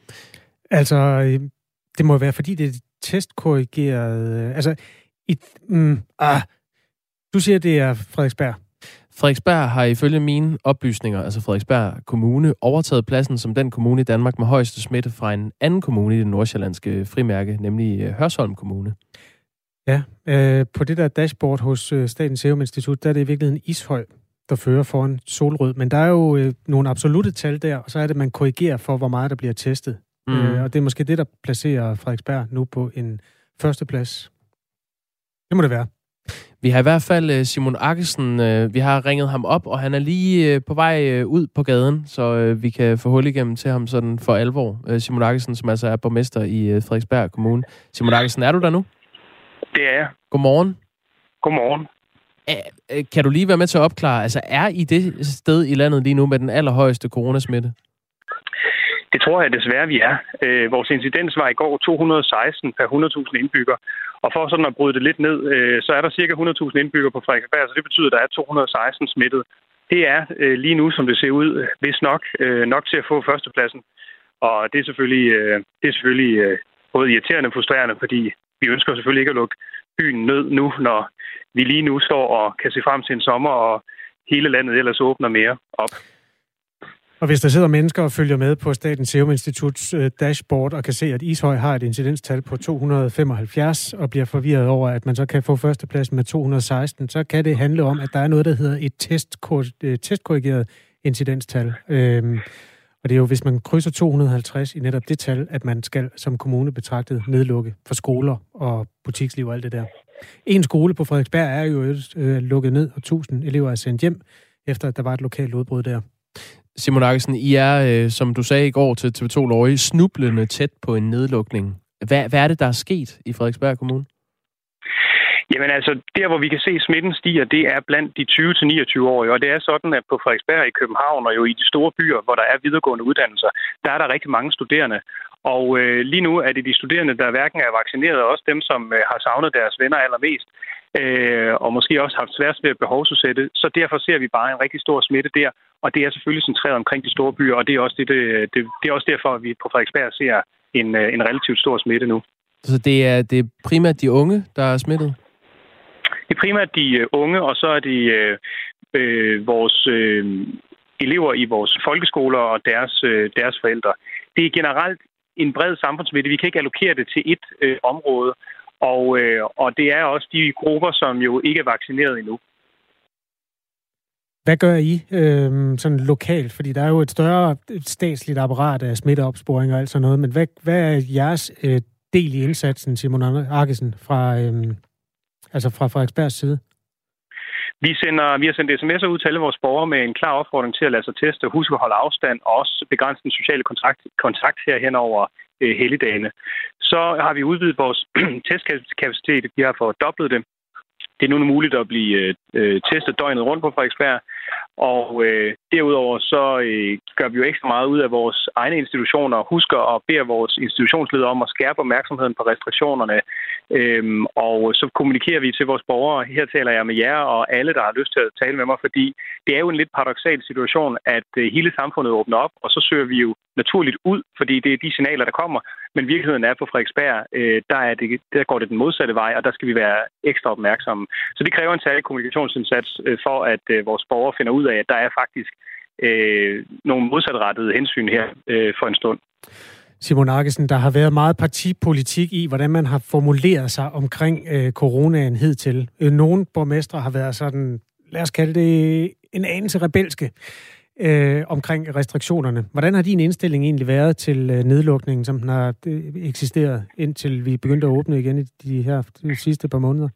Altså, øh, det må være, fordi det er testkorrigeret... Øh, altså, i, mm, ah, du siger, det er Frederiksberg. Frederiksberg har ifølge mine oplysninger, altså Frederiksberg Kommune, overtaget pladsen som den kommune i Danmark med højeste smitte fra en anden kommune i det nordsjællandske frimærke, nemlig øh, Hørsholm Kommune. Ja, øh, på det der dashboard hos øh, Statens Serum Institut, der er det i virkeligheden Ishøj, der fører foran Solrød. Men der er jo øh, nogle absolute tal der, og så er det, man korrigerer for, hvor meget der bliver testet. Mm. Øh, og det er måske det, der placerer Frederiksberg nu på en førsteplads. Det må det være. Vi har i hvert fald øh, Simon Akkesen, øh, vi har ringet ham op, og han er lige øh, på vej ud på gaden, så vi kan få hul igennem til ham sådan for alvor. Simon Akkesen, som altså er borgmester i Frederiksberg Kommune. Simon Akkesen, er du der nu? Det er jeg. Godmorgen. Godmorgen. Kan du lige være med til at opklare, altså er I det sted i landet lige nu med den allerhøjeste coronasmitte? Det tror jeg desværre, vi er. Øh, vores incidens var i går 216 per 100.000 indbygger. Og for sådan at bryde det lidt ned, øh, så er der cirka 100.000 indbygger på Frederiksberg, så det betyder, at der er 216 smittet. Det er øh, lige nu, som det ser ud, hvis nok, øh, nok til at få førstepladsen. Og det er selvfølgelig, øh, det er selvfølgelig øh, både irriterende og frustrerende, fordi vi ønsker selvfølgelig ikke at lukke byen ned nu, når vi lige nu står og kan se frem til en sommer, og hele landet ellers åbner mere op. Og hvis der sidder mennesker og følger med på Statens Serum Instituts øh, dashboard og kan se, at Ishøj har et incidenstal på 275 og bliver forvirret over, at man så kan få førstepladsen med 216, så kan det handle om, at der er noget, der hedder et øh, testkorrigeret incidenstal. Øhm, og det er jo, hvis man krydser 250 i netop det tal, at man skal som kommune betragtet nedlukke for skoler og butiksliv og alt det der. En skole på Frederiksberg er jo øh, lukket ned, og 1000 elever er sendt hjem, efter at der var et lokalt udbrud der. Simon Akkesen, I er, øh, som du sagde i går til TV2 Løje, snublende tæt på en nedlukning. Hvad, hvad er det, der er sket i Frederiksberg Kommune? Jamen altså, der hvor vi kan se, smitten stiger, det er blandt de 20-29-årige. Og det er sådan, at på Frederiksberg i København og jo i de store byer, hvor der er videregående uddannelser, der er der rigtig mange studerende. Og øh, lige nu er det de studerende, der hverken er vaccineret, og også dem, som øh, har savnet deres venner allermest, øh, og måske også haft svært ved at behovsudsætte. Så derfor ser vi bare en rigtig stor smitte der, og det er selvfølgelig centreret omkring de store byer, og det er også, det, det, det, det er også derfor, at vi på Frederiksberg ser en, øh, en relativt stor smitte nu. Så det er, det er primært de unge, der er smittet? Det er primært de øh, unge, og så er det øh, øh, vores øh, elever i vores folkeskoler og deres, øh, deres forældre. Det er generelt en bred samfundsmitte. Vi kan ikke allokere det til et øh, område, og, øh, og det er også de grupper, som jo ikke er vaccineret endnu. Hvad gør I øh, sådan lokalt? Fordi der er jo et større statsligt apparat af smitteopsporing og alt sådan noget, men hvad, hvad er jeres øh, del i indsatsen, Simon Arkesen, fra, øh, altså fra Frederiksbergs side? Vi, sender, vi har sendt sms'er ud til alle vores borgere med en klar opfordring til at lade sig teste, huske at holde afstand og også begrænse den sociale kontakt, kontakt her hen over øh, helligdagene. Så har vi udvidet vores testkapacitet. Vi har fordoblet det det er nu muligt at blive øh, testet døgnet rundt på Frederiksberg. Og øh, derudover så øh, gør vi jo ekstra meget ud af vores egne institutioner og husker at bede vores institutionsledere om at skærpe opmærksomheden på restriktionerne. Øhm, og så kommunikerer vi til vores borgere. Her taler jeg med jer og alle, der har lyst til at tale med mig, fordi det er jo en lidt paradoxal situation, at øh, hele samfundet åbner op, og så søger vi jo naturligt ud, fordi det er de signaler, der kommer. Men virkeligheden er på Frederiksberg, øh, der, er det, der går det den modsatte vej, og der skal vi være ekstra opmærksomme. Så det kræver en særlig kommunikationsindsats øh, for, at øh, vores borgere finder ud af, at der er faktisk øh, nogle modsatrettede hensyn her øh, for en stund. Simon Arkesen, der har været meget partipolitik i, hvordan man har formuleret sig omkring øh, coronaen hidtil. Øh, nogle borgmestre har været sådan, lad os kalde det, en anelse rebelske øh, omkring restriktionerne. Hvordan har din indstilling egentlig været til øh, nedlukningen, som den har øh, eksisteret, indtil vi begyndte at åbne igen i de her de sidste par måneder?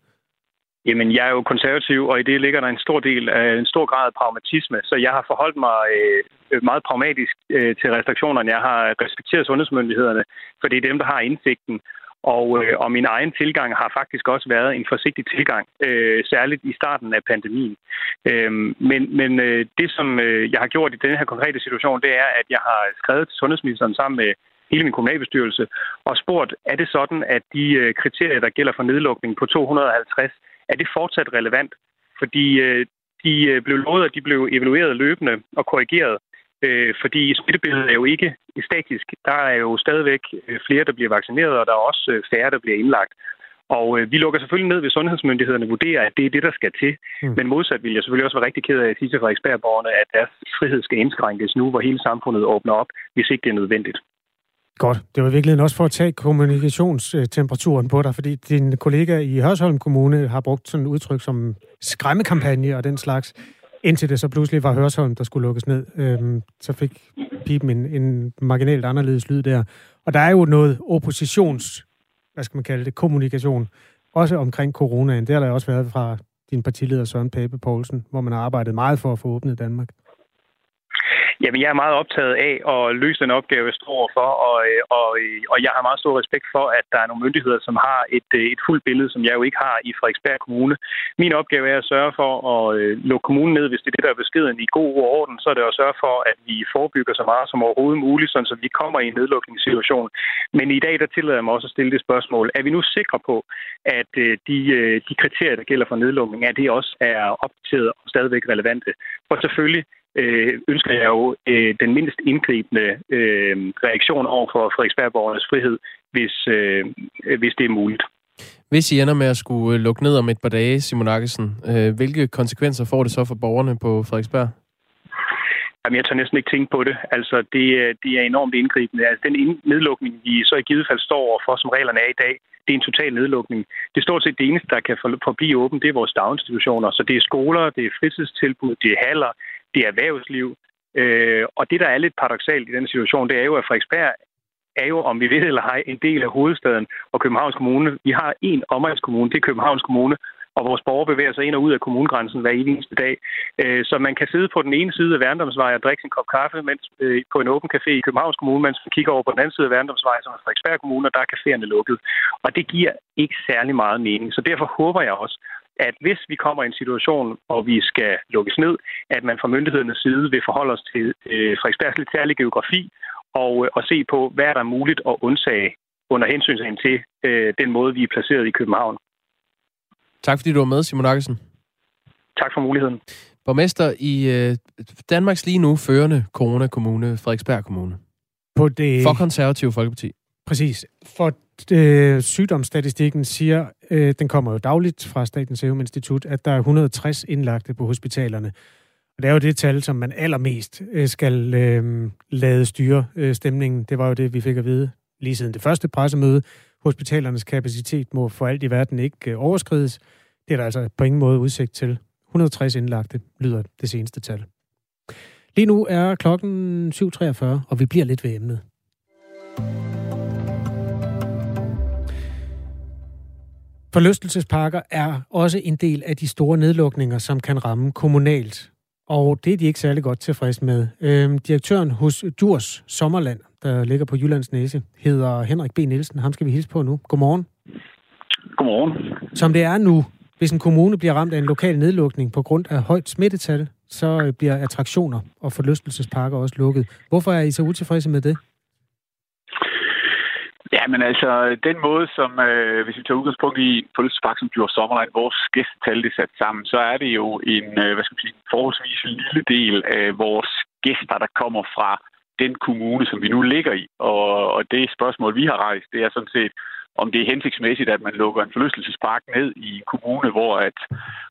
Jamen, jeg er jo konservativ, og i det ligger der en stor del af en stor grad af pragmatisme, så jeg har forholdt mig øh, meget pragmatisk øh, til restriktionerne. Jeg har respekteret sundhedsmyndighederne, for det er dem, der har indsigten. Og, øh, og min egen tilgang har faktisk også været en forsigtig tilgang, øh, særligt i starten af pandemien. Øh, men men øh, det, som øh, jeg har gjort i denne her konkrete situation, det er, at jeg har skrevet til sundhedsministeren sammen med hele min kommunalbestyrelse og spurgt, er det sådan, at de øh, kriterier, der gælder for nedlukning på 250, er det fortsat relevant? Fordi øh, de øh, blev lovet, at de blev evalueret løbende og korrigeret. Øh, fordi smittebilledet er jo ikke statisk. Der er jo stadigvæk øh, flere, der bliver vaccineret, og der er også øh, færre, der bliver indlagt. Og øh, vi lukker selvfølgelig ned, hvis sundhedsmyndighederne vurderer, at det er det, der skal til. Mm. Men modsat vil jeg selvfølgelig også være rigtig ked af at sige til Frederiksbergborgerne, at deres frihed skal indskrænkes nu, hvor hele samfundet åbner op, hvis ikke det er nødvendigt. Godt. Det var virkelig også for at tage kommunikationstemperaturen på dig, fordi din kollega i Hørsholm Kommune har brugt sådan et udtryk som skræmmekampagne og den slags, indtil det så pludselig var Hørsholm, der skulle lukkes ned. Øhm, så fik pipen en, en marginalt anderledes lyd der. Og der er jo noget oppositions, hvad skal man kalde det, kommunikation også omkring coronaen. Det har der også været fra din partileder Søren Pape Poulsen, hvor man har arbejdet meget for at få åbnet Danmark. Jamen, jeg er meget optaget af at løse den opgave, jeg står for, og, øh, og, øh, og jeg har meget stor respekt for, at der er nogle myndigheder, som har et, øh, et fuldt billede, som jeg jo ikke har i Frederiksberg Kommune. Min opgave er at sørge for at lukke kommunen ned, hvis det er det, der er beskeden i god orden. Så er det at sørge for, at vi forebygger så meget som overhovedet muligt, så vi kommer i en nedlukningssituation. Men i dag, der tillader jeg mig også at stille det spørgsmål. Er vi nu sikre på, at de, de kriterier, der gælder for nedlukning, at det også er opdateret og stadigvæk relevante? For selvfølgelig øh, ønsker jeg jo øh, den mindst indgribende øh, reaktion over for Frederiksbergborgernes frihed, hvis, øh, hvis det er muligt. Hvis I ender med at skulle lukke ned om et par dage, Simon Akkesen, øh, hvilke konsekvenser får det så for borgerne på Frederiksberg? Jamen, jeg tør næsten ikke tænke på det. Altså, det, det er enormt indgribende. Altså, den nedlukning, vi så i givet fald står overfor, som reglerne er i dag, det er en total nedlukning. Det er stort set det eneste, der kan forblive åbent, det er vores daginstitutioner. Så det er skoler, det er fritidstilbud, det er haller, det er erhvervsliv. Øh, og det, der er lidt paradoxalt i den situation, det er jo, at Frederiksberg er jo, om vi ved eller ej, en del af hovedstaden og Københavns Kommune. Vi har en omegnskommune, det er Københavns Kommune, og vores borgere bevæger sig ind og ud af kommunegrænsen hver eneste dag. Øh, så man kan sidde på den ene side af Værendomsvej og drikke sin kop kaffe mens, øh, på en åben café i Københavns Kommune, mens man kigger over på den anden side af Værendomsvej, som er Frederiksberg Kommune, og der er caféerne lukket. Og det giver ikke særlig meget mening. Så derfor håber jeg også, at hvis vi kommer i en situation, hvor vi skal lukkes ned, at man fra myndighedernes side vil forholde os til øh, Frederiksbergs lidt særlig geografi og, øh, og se på, hvad er der muligt at undsage under hensyn til øh, den måde, vi er placeret i København. Tak fordi du var med, Simon Akkesen. Tak for muligheden. Borgmester i øh, Danmarks lige nu førende coronakommune, Frederiksberg Kommune. På det... For konservativ Folkeparti. Præcis. For øh, sygdomsstatistikken siger, øh, den kommer jo dagligt fra Statens Serum Institut, at der er 160 indlagte på hospitalerne. Og det er jo det tal, som man allermest øh, skal øh, lade styre øh, stemningen. Det var jo det, vi fik at vide lige siden det første pressemøde. Hospitalernes kapacitet må for alt i verden ikke øh, overskrides. Det er der altså på ingen måde udsigt til. 160 indlagte lyder det seneste tal. Lige nu er klokken 7.43, og vi bliver lidt ved emnet. Forlystelsesparker er også en del af de store nedlukninger, som kan ramme kommunalt. Og det er de ikke særlig godt tilfreds med. Øhm, direktøren hos Djurs Sommerland, der ligger på Jyllands Næse, hedder Henrik B. Nielsen. Ham skal vi hilse på nu. Godmorgen. Godmorgen. Som det er nu, hvis en kommune bliver ramt af en lokal nedlukning på grund af højt smittetal, så bliver attraktioner og forlystelsesparker også lukket. Hvorfor er I så utilfredse med det? Men altså, den måde, som øh, hvis vi tager udgangspunkt i Pølsepark, som gjorde Sommerland, vores gæstetal det sat sammen, så er det jo en, øh, hvad skal man sige, forholdsvis lille del af vores gæster, der kommer fra den kommune, som vi nu ligger i. Og, og det spørgsmål, vi har rejst, det er sådan set, om det er hensigtsmæssigt, at man lukker en forlystelsespark ned i en kommune, hvor at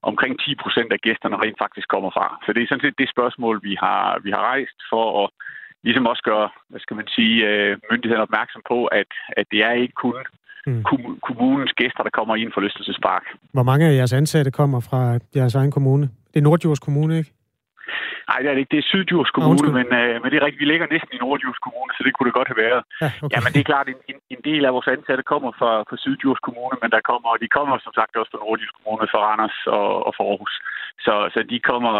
omkring 10 procent af gæsterne rent faktisk kommer fra. Så det er sådan set det spørgsmål, vi har, vi har rejst for at ligesom også gøre, hvad skal man sige, øh, myndighederne opmærksom på, at, at det er ikke kun mm. kommunens gæster, der kommer i en forlystelsespark. Hvor mange af jeres ansatte kommer fra jeres egen kommune? Det er Nordjurs Kommune, ikke? Nej, det er det ikke. Det er Sydjurs Kommune, men, øh, men det er rigtigt. Vi ligger næsten i Nordjurs Kommune, så det kunne det godt have været. Ja, okay. ja men det er klart, en, en, del af vores ansatte kommer fra, fra Sydjurs Kommune, men der kommer, og de kommer som sagt også fra Nordjurs Kommune, fra Randers og, og fra Aarhus. Så, så de kommer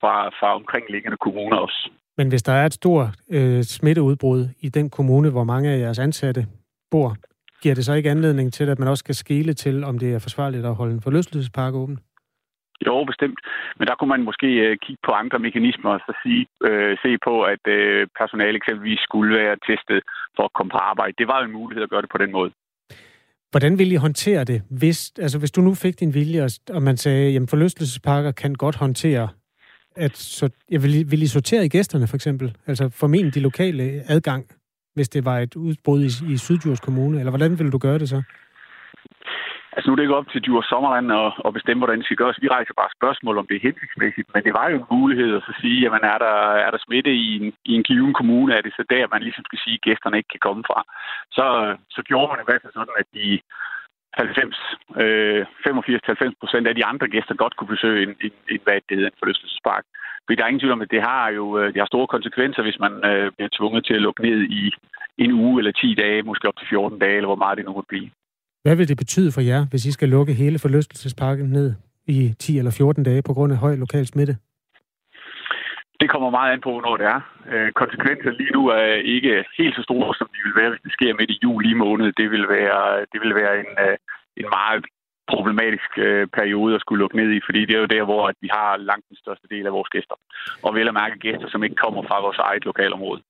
fra, fra omkringliggende kommuner også. Men hvis der er et stort øh, smitteudbrud i den kommune, hvor mange af jeres ansatte bor, giver det så ikke anledning til, at man også skal skele til, om det er forsvarligt at holde en forlystelsespark åben? Jo, bestemt. Men der kunne man måske øh, kigge på andre mekanismer og så sige, øh, se på, at øh, personale eksempelvis skulle være testet for at komme på arbejde. Det var jo en mulighed at gøre det på den måde. Hvordan vil I håndtere det, hvis, altså hvis du nu fik din vilje, og man sagde, at forlystelsesparker kan godt håndtere at så, jeg vil, vil I sortere i gæsterne, for eksempel? Altså formentlig de lokale adgang, hvis det var et udbrud i, i Sydjurs Kommune? Eller hvordan vil du gøre det så? Altså nu er det ikke op til Djurs Sommerland at, at bestemme, hvordan det skal gøres. Vi rejser bare spørgsmål, om det er hensigtsmæssigt. Men det var jo en mulighed at så sige, jamen er der, er der smitte i en, i en given kommune, er det så der, man ligesom skal sige, at gæsterne ikke kan komme fra. Så, så gjorde man i hvert fald sådan, at de 90, øh, 85-90 procent af de andre gæster godt kunne besøge en, en, en hvad det hedder, en forlystelsespark. Fordi der er ingen tvivl om, at det har jo øh, det har store konsekvenser, hvis man øh, bliver tvunget til at lukke ned i en uge eller 10 dage, måske op til 14 dage, eller hvor meget det nu måtte blive. Hvad vil det betyde for jer, hvis I skal lukke hele forlystelsesparken ned i 10 eller 14 dage på grund af høj lokal smitte? Det kommer meget an på, hvornår det er. Øh, konsekvenser lige nu er ikke helt så store, som de vil være, hvis det sker midt i juli måned. Det vil være, det vil være en, øh, en meget problematisk øh, periode at skulle lukke ned i, fordi det er jo der, hvor at vi har langt den største del af vores gæster. Og vel at mærke gæster, som ikke kommer fra vores eget lokalområde.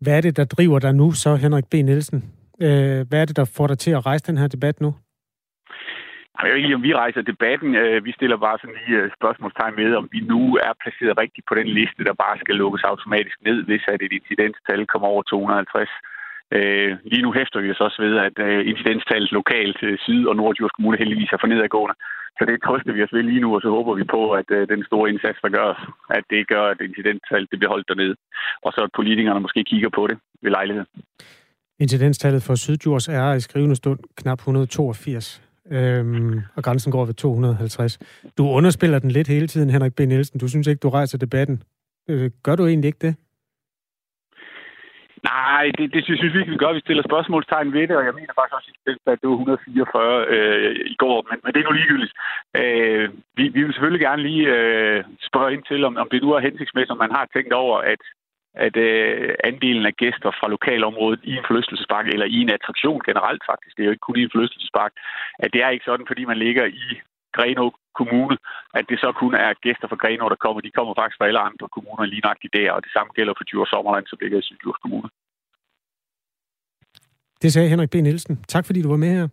Hvad er det, der driver dig nu, så Henrik B. Nielsen? Øh, hvad er det, der får dig til at rejse den her debat nu? Jeg ved ikke, om vi rejser debatten. Øh, vi stiller bare sådan lige øh, spørgsmålstegn med, om vi nu er placeret rigtigt på den liste, der bare skal lukkes automatisk ned, hvis at et incidenstal kommer over 250. Øh, lige nu hæfter vi os også ved, at incidenstallet lokalt Syd- og Nordjysk Kommune heldigvis er for nedadgående. Så det trøster vi os ved lige nu, og så håber vi på, at den store indsats, der gøres, at det gør, at incidenstallet det bliver holdt dernede. Og så at politikerne måske kigger på det ved lejlighed. Incidenstallet for Sydjurs er i skrivende stund knap 182 øhm, og grænsen går ved 250. Du underspiller den lidt hele tiden, Henrik B. Nielsen. Du synes ikke, du rejser debatten. Øh, gør du egentlig ikke det? Nej, det, det synes vi ikke, vi gør. Vi stiller spørgsmålstegn ved det, og jeg mener faktisk også, at det var 144 øh, i går, men, men det er nu ligegyldigt. Øh, vi, vi vil selvfølgelig gerne lige øh, spørge ind til, om, om det nu er hensigtsmæssigt, om man har tænkt over, at at øh, andelen af gæster fra lokalområdet i en forlystelsespark, eller i en attraktion generelt faktisk, det er jo ikke kun i en forlystelsespark, at det er ikke sådan, fordi man ligger i Grenå Kommune, at det så kun er gæster fra Grenå, der kommer. De kommer faktisk fra alle andre kommuner lige nok der, og det samme gælder for Djurs Sommerland, som ligger i Sydjurs Kommune. Det sagde Henrik B. Nielsen. Tak fordi du var med her.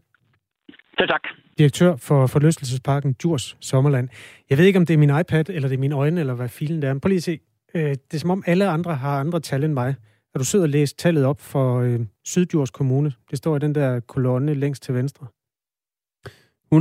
Ja, tak. Direktør for forlystelsesparken Djurs Sommerland. Jeg ved ikke, om det er min iPad, eller det er mine øjne, eller hvad filen det er. Men prøv lige at se. Øh, det er som om alle andre har andre tal end mig. Har du siddet og læst tallet op for øh, Sydjords Kommune? Det står i den der kolonne længst til venstre. 181,9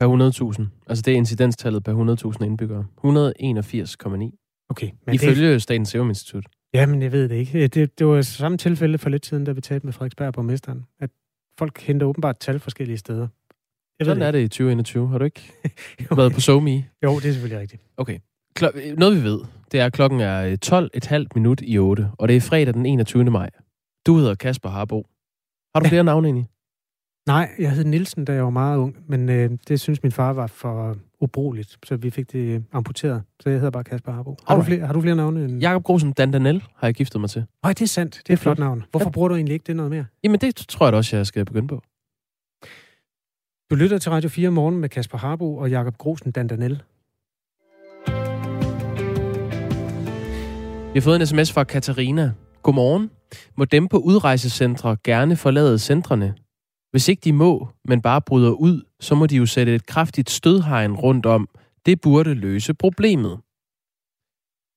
per 100.000. Altså det er incidenstallet per 100.000 indbyggere. 181,9. Okay. Men Ifølge det... Statens Serum Institut. Ja, men jeg ved det ikke. Det, det var samme tilfælde for lidt siden, da vi talte med Frederiksberg på mesteren, at folk henter åbenbart tal forskellige steder. Jeg Sådan det er det i 2021. Har du ikke været på SoMe? Jo, det er selvfølgelig rigtigt. Okay. Klo- noget vi ved, det er, at klokken er 12,5 minut i 8, og det er fredag den 21. maj. Du hedder Kasper Harbo. Har du ja. flere navne egentlig? Nej, jeg hed Nielsen, da jeg var meget ung, men øh, det synes min far var for ubrugeligt, så vi fik det amputeret. Så jeg hedder bare Kasper Harbo. Har, du flere, har du flere navne? End... Jakob Grosen Dandanel har jeg giftet mig til. Nej, det er sandt. Det er et flot navn. Hvorfor ja. bruger du egentlig ikke det noget mere? Jamen, det tror jeg da også, jeg skal begynde på. Du lytter til Radio 4 morgen med Kasper Harbo og Jakob Grosen Dandanel. Vi har fået en sms fra Katarina. Godmorgen. Må dem på udrejsecentre gerne forlade centrene? Hvis ikke de må, men bare bryder ud, så må de jo sætte et kraftigt stødhegn rundt om. Det burde løse problemet.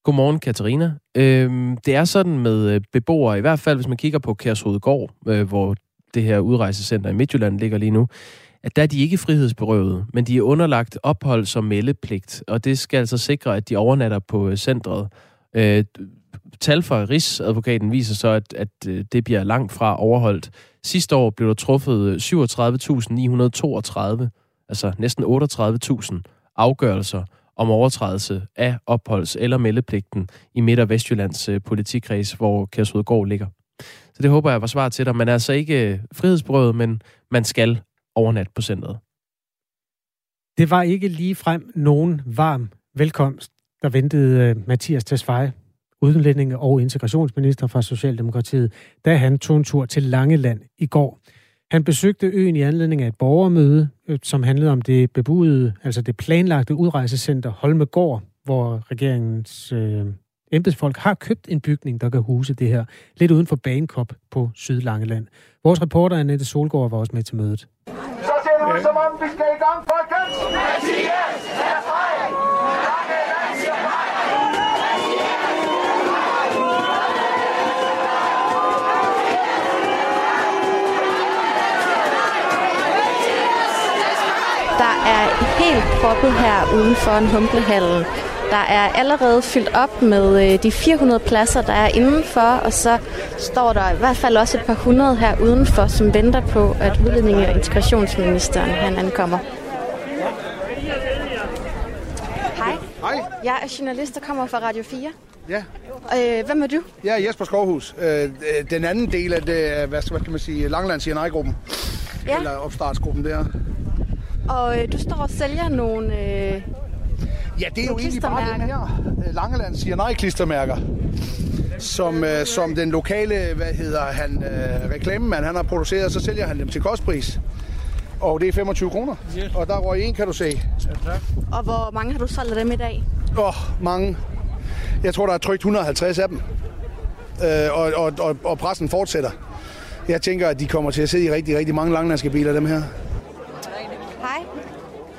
Godmorgen, Katarina. Øhm, det er sådan med øh, beboere, i hvert fald hvis man kigger på Kærshovedgård, øh, hvor det her udrejsecenter i Midtjylland ligger lige nu, at der er de ikke frihedsberøvet, men de er underlagt ophold som meldepligt, og det skal altså sikre, at de overnatter på øh, centret. Øh, tal fra Rigsadvokaten viser så, at, at øh, det bliver langt fra overholdt. Sidste år blev der truffet øh, 37.932, altså næsten 38.000 afgørelser om overtrædelse af opholds- eller meldepligten i Midt- og Vestjyllands politikreds, hvor Kærsudgård ligger. Så det håber jeg var svar til dig. Man er altså ikke frihedsberøvet, men man skal overnat på centret. Det var ikke lige frem nogen varm velkomst, der ventede øh, Mathias Tesfaye, udlændinge- og integrationsminister fra Socialdemokratiet, da han tog en tur til Langeland i går. Han besøgte øen i anledning af et borgermøde, øh, som handlede om det bebudede, altså det planlagte udrejsecenter Holmegård, hvor regeringens øh, embedsfolk har købt en bygning, der kan huse det her, lidt uden for Banekop på Sydlangeland. Vores reporter Annette Solgaard var også med til mødet. Ud, som om vi skal i gang, folkens! Mathias er frej! Der er helt proppet her uden for en humplehallen. Der er allerede fyldt op med øh, de 400 pladser, der er indenfor, og så står der i hvert fald også et par hundrede her udenfor, som venter på, at udlændinge- og integrationsministeren han ankommer. Hej. Hej. Jeg er journalist, der kommer fra Radio 4. Ja. Øh, hvem er du? Jeg er Jesper Skovhus. Øh, den anden del af det, hvad skal, hvad skal man sige, Langland CNI-gruppen. Ja. Eller opstartsgruppen der. Og øh, du står og sælger nogle... Øh, Ja, det er jo egentlig bare den her øh, Langeland CNI-klistermærker, som, øh, som den lokale, hvad hedder han, øh, reklamemand, han har produceret, så sælger han dem til kostpris. Og det er 25 kroner. Og der røg en, kan du se. og hvor mange har du solgt af dem i dag? Åh, oh, mange. Jeg tror, der er trykt 150 af dem. Øh, og, og, og, og pressen fortsætter. Jeg tænker, at de kommer til at sidde i rigtig, rigtig mange langlandske biler, dem her.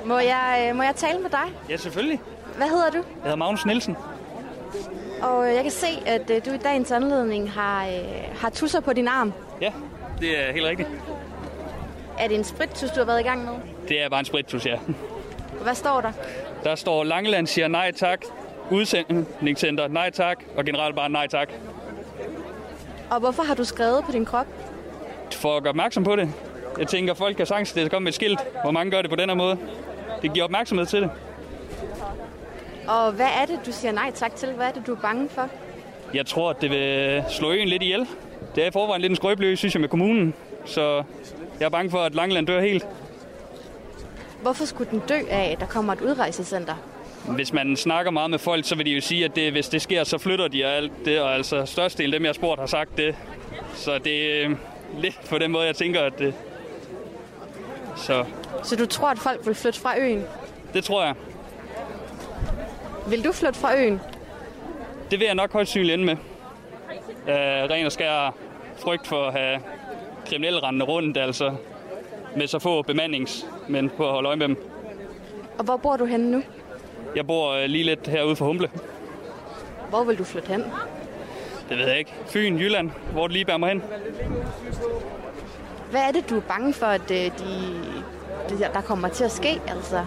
Må jeg, øh, må jeg tale med dig? Ja, selvfølgelig. Hvad hedder du? Jeg hedder Magnus Nielsen. Og øh, jeg kan se, at øh, du i dagens anledning har, har tusser på din arm. Ja, det er helt rigtigt. Er det en sprittus, du har været i gang med? Det er bare en sprittus, ja. Hvad står der? Der står Langeland siger nej tak, udsendningscenter nej tak, og generelt bare nej tak. Og hvorfor har du skrevet på din krop? For at gøre opmærksom på det. Jeg tænker, folk kan sagtens det komme med et skilt. Hvor mange gør det på den her måde? Det giver opmærksomhed til det. Og hvad er det, du siger nej tak til? Hvad er det, du er bange for? Jeg tror, at det vil slå øen lidt ihjel. Det er i forvejen lidt en skrøbelig, synes jeg, med kommunen. Så jeg er bange for, at Langeland dør helt. Hvorfor skulle den dø af, at der kommer et udrejsecenter? Hvis man snakker meget med folk, så vil de jo sige, at det, hvis det sker, så flytter de og alt det. Og altså størstedelen af dem, jeg har spurgt, har sagt det. Så det er lidt på den måde, jeg tænker, at det... Så Så du tror, at folk vil flytte fra øen? det tror jeg. Vil du flytte fra øen? Det vil jeg nok højst synligt ende med. Uh, ren og skær frygt for at have kriminelle rendende rundt, altså med så få bemandingsmænd på at holde øje med dem. Og hvor bor du henne nu? Jeg bor uh, lige lidt herude for Humble. Hvor vil du flytte hen? Det ved jeg ikke. Fyn, Jylland, hvor det lige bærer mig hen. Hvad er det, du er bange for, at øh, de, der kommer til at ske? Altså,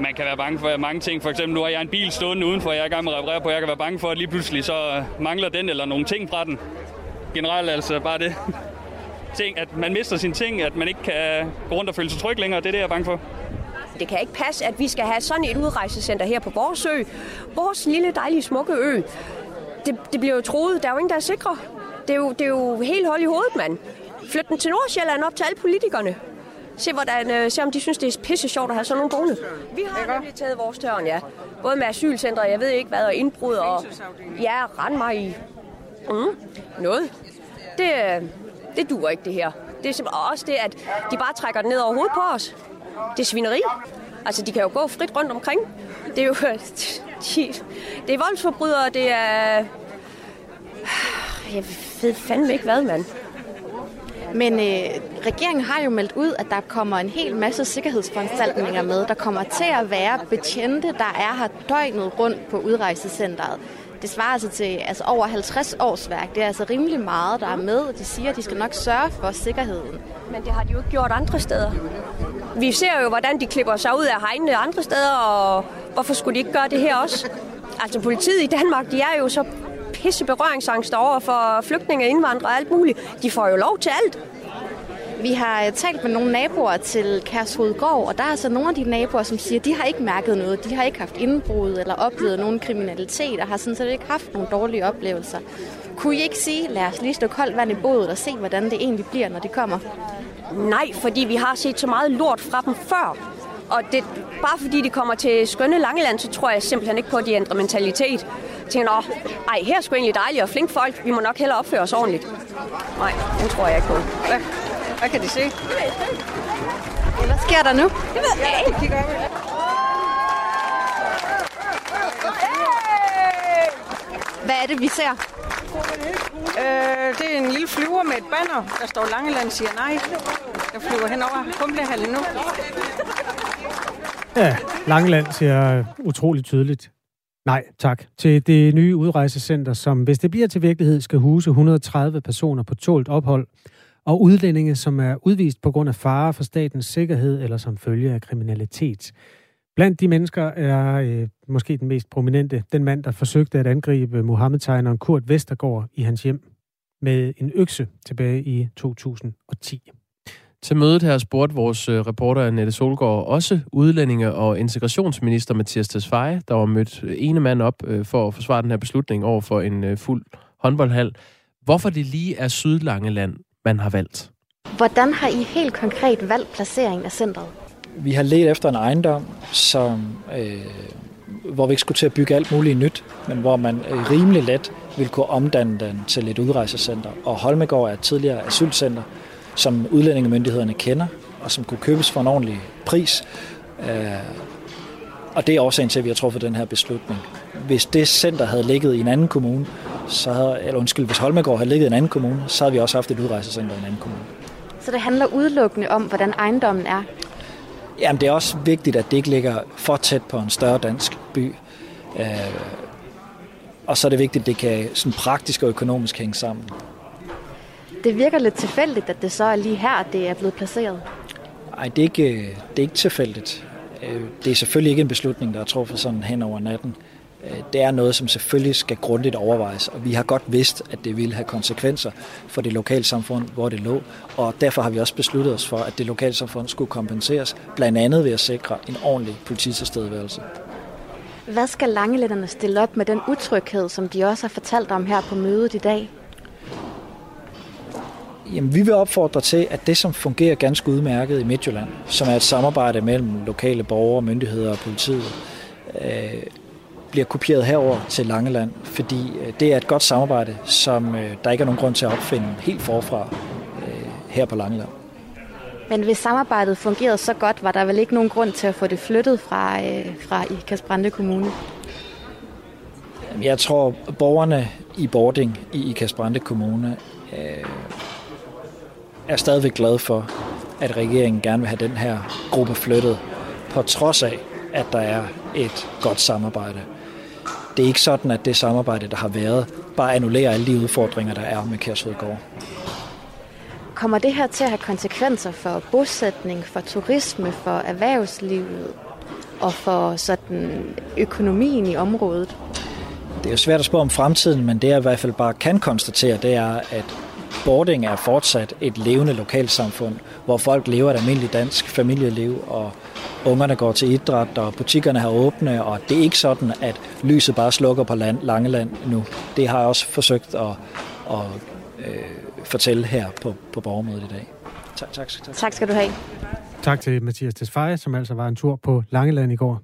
Man kan være bange for mange ting. For eksempel nu har jeg en bil stående udenfor, jeg er i gang med at reparere på. Jeg kan være bange for, at lige pludselig så mangler den eller nogle ting fra den. Generelt altså bare det. Ting, at man mister sine ting, at man ikke kan gå rundt og føle sig tryg længere. Det er det, jeg er bange for. Det kan ikke passe, at vi skal have sådan et udrejsecenter her på vores ø. Vores lille, dejlige, smukke ø. Det, det bliver jo troet. Der er jo ingen, der er sikre. Det er jo, det er jo helt hold i hovedet, mand. Flyt den til Nordsjælland op til alle politikerne. Se, hvordan, øh, se om de synes, det er pisse sjovt at have sådan nogle boende. Vi har nemlig taget vores tørn, ja. Både med asylcentre, jeg ved ikke hvad, og indbrud, og ja, rend mig i mm, noget. Det, øh, det duer ikke, det her. Det er simpelthen også det, at de bare trækker det ned over hovedet på os. Det er svineri. Altså, de kan jo gå frit rundt omkring. Det er jo... De, det er voldsforbrydere, det er... Jeg ved fandme ikke hvad, mand. Men øh, regeringen har jo meldt ud, at der kommer en hel masse sikkerhedsforanstaltninger med. Der kommer til at være betjente, der er her døgnet rundt på udrejsecenteret. Det svarer altså til altså over 50 års værk. Det er altså rimelig meget, der er med, og de siger, at de skal nok sørge for sikkerheden. Men det har de jo ikke gjort andre steder. Vi ser jo, hvordan de klipper sig ud af hegnene andre steder, og hvorfor skulle de ikke gøre det her også? Altså politiet i Danmark, de er jo så pisse berøringsangst over for flygtninge, indvandrere og alt muligt. De får jo lov til alt. Vi har øh, talt med nogle naboer til Kærshovedgård, og der er altså nogle af de naboer, som siger, at de har ikke mærket noget. De har ikke haft indbrud eller oplevet nogen kriminalitet, og har sådan set ikke haft nogle dårlige oplevelser. Kunne I ikke sige, lad os lige stå koldt vand i bådet og se, hvordan det egentlig bliver, når de kommer? Nej, fordi vi har set så meget lort fra dem før. Og det, bare fordi de kommer til skønne Langeland, så tror jeg simpelthen ikke på, at de ændrer mentalitet. Jeg tænker, Nå, ej, her er sgu egentlig dejligt og flink folk. Vi må nok hellere opføre os ordentligt. Nej, det tror jeg ikke på. Hvad, hvad kan de se? Hvad sker der nu? Det ved jeg ikke. Hvad er det, vi ser? Øh, det er en lille flyver med et banner, der står Langeland siger nej. Der flyver hen over Humlehallen nu. Ja, Langeland siger øh, utroligt tydeligt nej tak til det nye udrejsecenter, som hvis det bliver til virkelighed, skal huse 130 personer på tålt ophold og udlændinge, som er udvist på grund af fare for statens sikkerhed eller som følge af kriminalitet. Blandt de mennesker er øh, måske den mest prominente, den mand, der forsøgte at angribe Mohammed-tegneren Kurt Vestergaard i hans hjem med en økse tilbage i 2010. Til mødet her spurgte vores øh, reporter Annette Solgaard også udlændinge- og integrationsminister Mathias Tesfaye, der var mødt ene mand op øh, for at forsvare den her beslutning over for en øh, fuld håndboldhal. Hvorfor det lige er Sydlangeland, man har valgt. Hvordan har I helt konkret valgt placeringen af centret? Vi har let efter en ejendom, som, øh, hvor vi ikke skulle til at bygge alt muligt nyt, men hvor man øh, rimelig let ville kunne omdanne den til et udrejsecenter. Og Holmegård er et tidligere asylcenter, som udlændingemyndighederne kender, og som kunne købes for en ordentlig pris. Øh, og det er årsagen til, at vi har truffet den her beslutning. Hvis det center havde ligget i en anden kommune, så havde, eller undskyld, hvis Holmegård havde ligget i en anden kommune, så havde vi også haft et udrejsecenter i en anden kommune. Så det handler udelukkende om, hvordan ejendommen er? Jamen, det er også vigtigt, at det ikke ligger for tæt på en større dansk by. Øh, og så er det vigtigt, at det kan sådan praktisk og økonomisk hænge sammen. Det virker lidt tilfældigt, at det så er lige her, det er blevet placeret. Nej, det er ikke, det er ikke tilfældigt. Øh, det er selvfølgelig ikke en beslutning, der er truffet sådan hen over natten. Øh, det er noget, som selvfølgelig skal grundigt overvejes, og vi har godt vidst, at det ville have konsekvenser for det lokalsamfund, hvor det lå, og derfor har vi også besluttet os for, at det lokalsamfund skulle kompenseres, blandt andet ved at sikre en ordentlig polititilstedeværelse. Hvad skal langelænderne stille op med den utryghed, som de også har fortalt om her på mødet i dag? Jamen, vi vil opfordre til, at det, som fungerer ganske udmærket i Midtjylland, som er et samarbejde mellem lokale borgere, myndigheder og politiet, øh, bliver kopieret herover til Langeland, fordi øh, det er et godt samarbejde, som øh, der ikke er nogen grund til at opfinde helt forfra øh, her på Langeland. Men hvis samarbejdet fungerede så godt, var der vel ikke nogen grund til at få det flyttet fra, øh, fra Ikast Kommune? Jeg tror, borgerne i Bording i Ikast Kommune øh, er stadigvæk glade for, at regeringen gerne vil have den her gruppe flyttet, på trods af, at der er et godt samarbejde. Det er ikke sådan, at det samarbejde, der har været, bare annullerer alle de udfordringer, der er med Kærsvedgård. Kommer det her til at have konsekvenser for bosætning, for turisme, for erhvervslivet og for sådan økonomien i området? Det er svært at spørge om fremtiden, men det jeg i hvert fald bare kan konstatere, det er, at Bording er fortsat et levende lokalsamfund, hvor folk lever et almindeligt dansk familieliv, og ungerne går til idræt, og butikkerne har åbne, og det er ikke sådan, at lyset bare slukker på land, Langeland nu. Det har jeg også forsøgt at, at øh, fortælle her på, på borgermødet i dag. Tak, tak, tak. tak skal du have. Tak til Mathias Tesfaye, som altså var en tur på Langeland i går.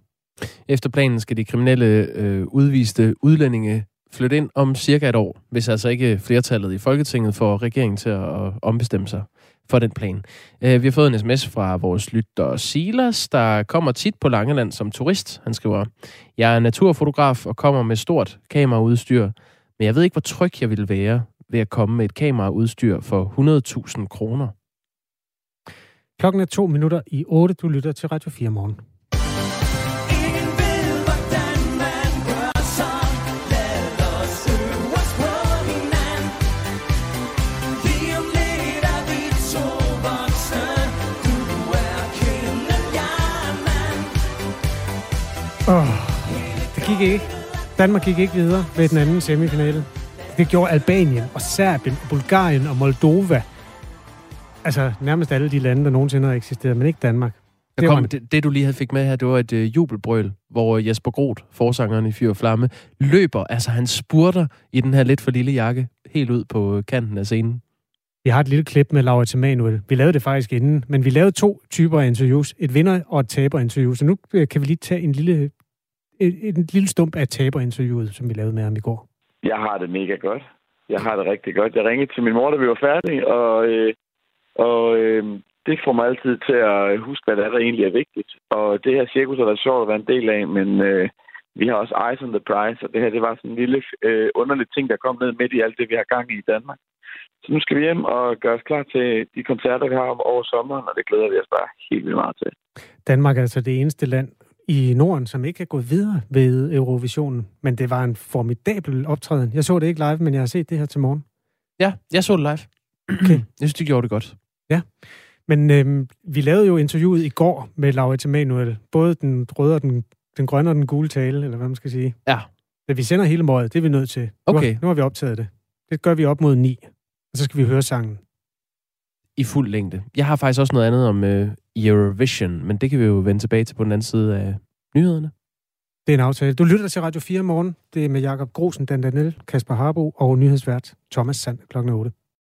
Efter planen skal de kriminelle øh, udviste udlændinge flytte ind om cirka et år, hvis altså ikke øh, flertallet i Folketinget får regeringen til at ombestemme sig for den plan. Øh, vi har fået en sms fra vores lytter Silas, der kommer tit på Langeland som turist. Han skriver, jeg er naturfotograf og kommer med stort kameraudstyr, men jeg ved ikke, hvor tryg jeg vil være ved at komme med et kameraudstyr for 100.000 kroner. Klokken er to minutter i 8. Du lytter til Radio 4 morgen. Gik ikke. Danmark gik ikke videre ved den anden semifinale. Det gjorde Albanien og Serbien og Bulgarien og Moldova. Altså nærmest alle de lande, der nogensinde har eksisteret, men ikke Danmark. Det, kom, det, det, du lige havde fik med her, det var et uh, jubelbrøl, hvor Jesper Groth, forsangeren i Fyr og Flamme, løber, altså han spurter i den her lidt for lille jakke, helt ud på kanten af scenen. Vi har et lille klip med Laura Emanuel. Vi lavede det faktisk inden, men vi lavede to typer af interviews. Et vinder- og et taberinterview. Så nu øh, kan vi lige tage en lille, en, en lille stump af taberinterviewet, som vi lavede med ham i går. Jeg har det mega godt. Jeg har det rigtig godt. Jeg ringede til min mor, da vi var færdige, og, øh, og øh, det får mig altid til at huske, hvad der, er, der egentlig er vigtigt. Og det her cirkus har været sjovt at være en del af, men øh, vi har også Eyes on the Prize, og det her det var sådan en lille øh, underlig ting, der kom ned midt i alt det, vi har gang i i Danmark. Så nu skal vi hjem og gøre os klar til de koncerter, vi har om over sommeren, og det glæder vi os bare helt vildt meget til. Danmark er altså det eneste land i Norden, som ikke er gået videre ved Eurovisionen, men det var en formidabel optræden. Jeg så det ikke live, men jeg har set det her til morgen. Ja, jeg så det live. Okay. Jeg synes, de gjorde det godt. Ja, men øhm, vi lavede jo interviewet i går med Laura Emanuel. Både den røde og den, den grønne og den gule tale, eller hvad man skal sige. Ja. Da vi sender hele måret, det er vi nødt til. Nu Okay. Har, nu har vi optaget det. Det gør vi op mod ni og så skal vi høre sangen. i fuld længde. Jeg har faktisk også noget andet om øh, Eurovision, men det kan vi jo vende tilbage til på den anden side af nyhederne. Det er en aftale. Du lytter til Radio 4 morgen. Det er med Jakob Grosen, Dan Danel, Kasper Harbo og nyhedsvært Thomas Sand klokken 8.